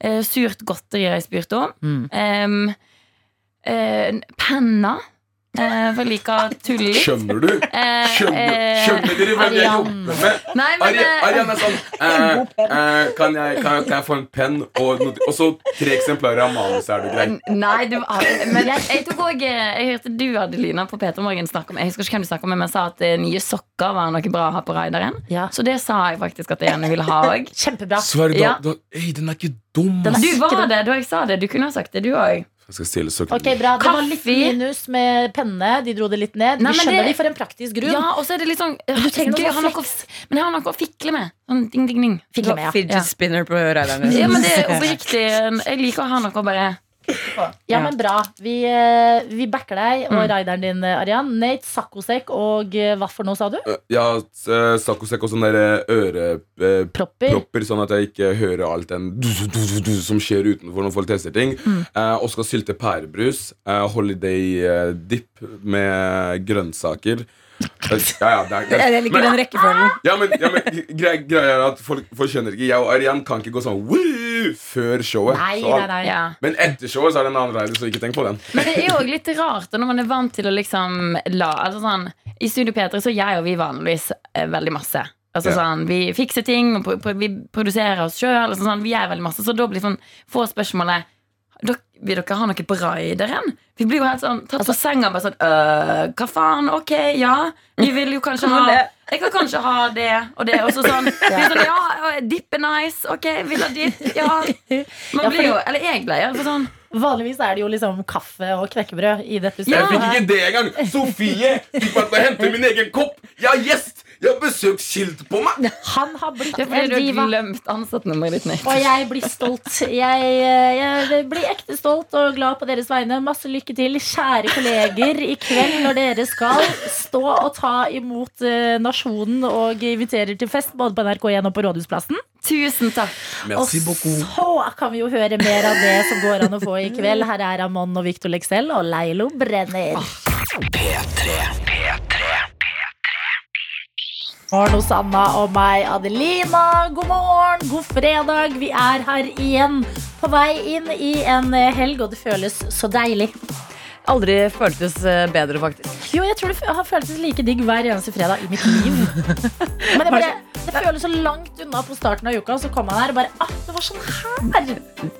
Eh, surt godteri har jeg spurt om. Um, eh, penna. Uh, for jeg liker tull litt. Skjønner du? Eh, Skjønner, eh, skjønner dere hvem jeg jobber med? Nei, men Ari- eh, Arian er sånn eh, eh, kan, jeg, kan, jeg, kan jeg få en penn og, og så tre eksemplarer av manuset? Er du grei? Nei, du, men jeg, jeg tok også, eh, Jeg hørte du, Adelina, på Peter Morgen snakke om Jeg husker ikke hvem du snakket om, men sa at eh, nye sokker var noe bra å ha på rideren. Ja. Så det sa jeg faktisk at jeg gjerne ville ha òg. <laughs> Kjempebra. Sverre, da, Ja. den er ikke dum. Den er Du var det da jeg sa det. Du kunne ha sagt det, du òg. Jeg skal stille søknaden. Ok, bra. Det var litt Kaffe. minus med pennene. De dro det litt ned. Nei, Vi skjønner det- de for en praktisk grunn. Ja, og så er det litt sånn du trenger noe gøy å sånn noe, Men jeg har noe å fikle med. Sånn ding, ding, ding. Fikle med, ja. Fidget spinner på riderne. Ja, men det er oppriktig. Jeg liker å ha noe å bare Ja, men bra. Vi, eh, vi backer deg og Mm. rideren din, eh, Arian. Nate, saccosekk og eh, hva for noe, sa du? Ja, saccosekk og sånne ørepropper, Propper. sånn at jeg ikke hører alt den du, du, du, du, som skjer utenfor når folk tester ting. Mm. Eh, og sylte pærebrus. eh, holiday dip med grønnsaker. Ja, ja, det er, det er, <laughs> Jeg liker den rekkefølgen. ja, men, ja, men grei- greia er at folk, folk skjønner ikke Jeg og Arian kan ikke gå sånn Før showet. Nei, Så- nei, nei. Ja. Men etter showet så er det en annen rider, så ikke tenk på den. Men det er jo også litt rart når man er vant til å liksom la altså sånn, I Studio P3 så gjør jo vi vanligvis eh, veldig masse. Altså yeah. sånn, Vi fikser ting, og vi produserer oss sjøl. Altså sånn, vi gjør veldig masse. Så da blir sånn, få spørsmålet «Dere- Vil dere ha noe på rideren? Vi blir jo helt sånn tatt på senga. Bare sånn, øh, hva faen? Ok, ja. Vi vil jo kanskje ha <laughs> Jeg kan kanskje ha det og det. Og så sånn, <laughs> vi er sånn Ja, dipp er nice. Ok, vil ha dipp. Ja. <laughs> Man Ja, blir jo Eller jeg ble iallfall sånn. Vanligvis er det jo liksom kaffe og knekkebrød i dette Jeg fikk ikke det engang! Sofie fikk meg til å hente min egen kopp! Jeg har gjest! Jeg har besøksskilt på meg! Han har blitt ja, en diva. Glemt ansattnummeret ditt. Og jeg blir stolt. Jeg, eh, jeg, blir ekte stolt og glad på deres vegne. Masse lykke til, kjære kolleger, i kveld når dere skal stå og ta imot eh, nasjonen og inviterer til fest både på NRK1 og på Rådhusplassen. Tusen takk. Merci og så kan vi jo høre mer av det som går an å få i kveld. Her er Amon og Victor Lexell og Leilo Brenner. P3. P3. Morn, Osanna og meg, Adelina. God morgen, god fredag. Vi er her igjen, på vei inn i en helg, og det føles så deilig. Aldri føltes eh, bedre, faktisk. Jo, jeg tror det har føltes like digg hver eneste fredag i mitt liv. Men jeg bare det føles så langt unna på starten av uka, så kom han her og bare ah, det var sånn her.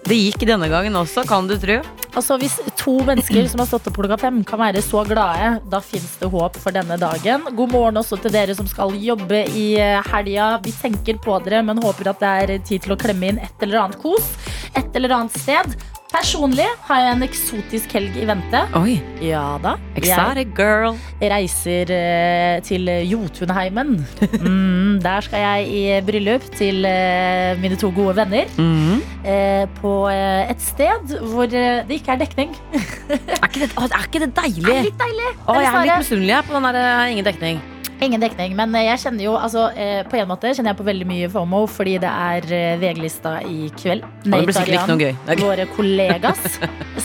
Det gikk denne gangen også, kan du tro. Altså Hvis to mennesker som har stått opp klokka fem, kan være så glade, da fins det håp for denne dagen. God morgen også til dere som skal jobbe i eh, helga. Vi tenker på dere, men håper at det er tid til å klemme inn et eller annet kos et eller annet sted. Personlig har jeg en eksotisk helg i vente. Oi. Ja da. Exotic girl. Jeg reiser eh, til Jotunheimen. Mm, der skal jeg i bryllup til eh, mine to gode venner. Mm -hmm. på et sted hvor det ikke er dekning. Er ikke det, er ikke det deilig? Det er litt deilig. Å, jeg er litt misunnelig på den der ingen dekning. Ingen dekning, men eh, jeg kjenner jo altså, eh, På en måte kjenner jeg på veldig mye FOMO fordi det er eh, VG-lista i kveld. Nate Arian, gøy. våre kollegas,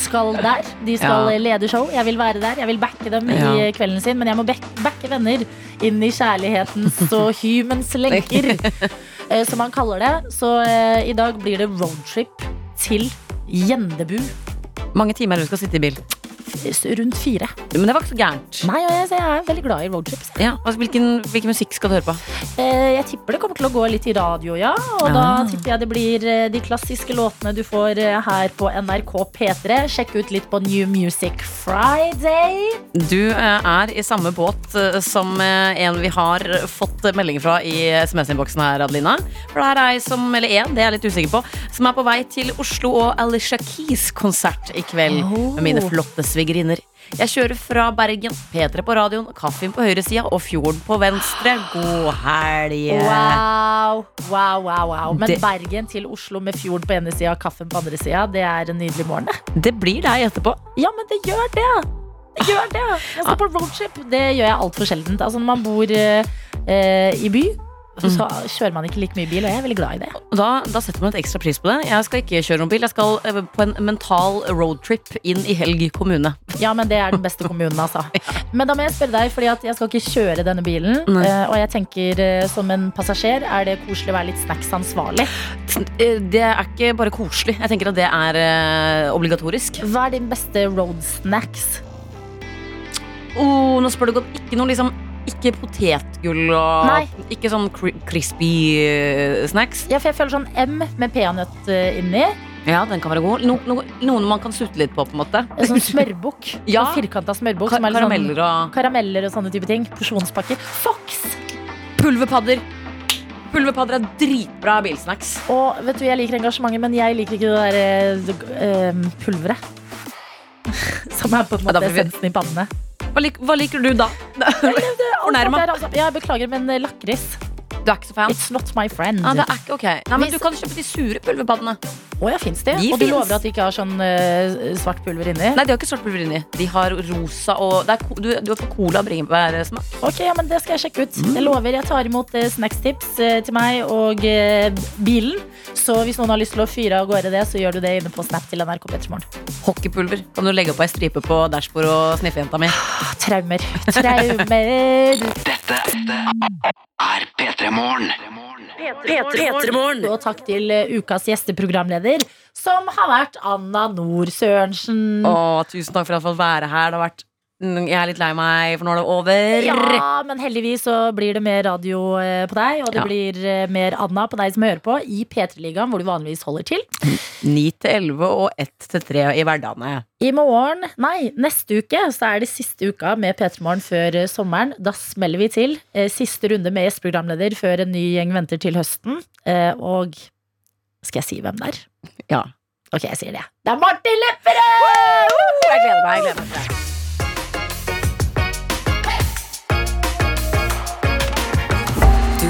skal der. De skal Ja. lede show. Jeg vil være der. Jeg vil backe dem Ja. i kvelden sin, men jeg må backe venner inn i kjærlighetens <laughs> og humans lenker, som man kaller det. Så uh, i dag blir det roadtrip til Gjendebu. Mange timer du skal sitte i bil. Rundt fire. Men det var ikke så gærent. Nei, og jeg, jeg er veldig glad i roadtrips. Ja, altså, hvilken, hvilken musikk skal du høre på? Eh, Jeg tipper det kommer til å gå litt i radio, ja. Og da Ah. tipper jeg det blir eh, de klassiske låtene du får eh, her på NRK P3. Sjekk ut litt på New Music Friday. Du eh, er i samme båt som en vi har fått melding fra i SMS-innboksen her, Adelina. For det her er ei som, eller en, det er jeg litt usikker på, som er på vei til Oslo og Alicia Keys-konsert i kveld med mine flotte svigerinner. Jeg kjører fra Bergen, P3 på radioen, kaffen på høyresida og fjorden på venstre. God helg! Wow, wow, wow, wow. Men Det- Bergen til Oslo med fjorden på ene sida og kaffen på andre sida, det er en nydelig morgen, det. Blir deg etterpå. Ja, men det gjør det. Det gjør det. Jeg skal på roadtrip. Det gjør jeg altfor sjeldent. Altså når man bor eh, eh, i by, så kjører man ikke like mye bil, og jeg er veldig glad i det. Da, da setter man et ekstra pris på det. Jeg skal ikke kjøre noen bil. Jeg skal eh, på en mental roadtrip inn i Helg kommune. Ja, men det er den beste kommunen, altså. <laughs> Men da må jeg spørre deg, fordi jeg skal ikke kjøre denne bilen. Nei. eh, Og jeg tenker eh, som en passasjer, er det koselig å være litt snacksansvarlig? ansvarlig? Det er ikke bare koselig. Jeg tenker at det er obligatorisk. Hva er din beste road snacks? Oh, nå spør du godt. Ikke noe liksom ikke potetgull og Nei. ikke sånn cri crispy eh, snacks. Ja, for jeg føler sånn M med peanøtt eh, inni. Ja, den kan være god. No, no, noen man kan sutte litt på, på en måte. En sånn <laughs> smørbukk. Ja. Sånn firkanta smørbukk. Ka karameller, sånn, karameller og karameller og sånne type ting. Porsjonspakker. Fox! pulverpadder. Pulverpadder er dritbra bilsnacks. Og vet du, jeg liker engasjementet, men jeg liker ikke det der uh, pulveret. <laughs> Som er på en måte essensen i pannene. Hva, lik, hva liker du da? Altså- beklager, men eh, lakris. Du er ikke så fan? It's not my friend. Ah, det er ikke ok. Nei, men Hvis- Du kan kjøpe de sure pulverpaddene. Å ja, fins det? De og du finnes. lover at de ikke har sånn eh, svart pulver inni? Nei, de har ikke svart pulver inni. De har rosa og det er, ko- du, du har fått cola og bringebærsmak. Ok, ja, men Det skal jeg sjekke ut. Jeg lover, jeg tar imot eh, snackstips eh, til meg og eh, bilen. Så hvis noen har lyst til å fyre av gårde det, så gjør du det inne på Snap til NRK Petermorgen. Hockeypulver. Kan du legge opp ei stripe på dashbordet og sniffe jenta mi? Traumer. Traumer. <laughs> Er P3 Morgen. P3morgen. Og takk til eh, ukas gjesteprogramleder, som har vært Anna Nord Sørensen. Å, tusen takk for at jeg har fått være her. Det har vært Jeg er litt lei meg, for nå er det over. Ja, men heldigvis så blir det mer radio eh, på deg, og det Ja. blir eh, mer Anna på deg som hører på, i P3-ligaen, hvor du vanligvis holder til. 9 til 11 og 1 til 3 i hverdagene. I morgen, nei, neste uke, så er det siste uka med P3 Morgen før eh, sommeren. Da smeller vi til. Siste runde med gjesteprogramleder før en ny gjeng venter til høsten. Og skal jeg si hvem det er? Ja. Ok, jeg sier det. Det er Martin Lepperød! Jeg gleder meg. Jeg gleder meg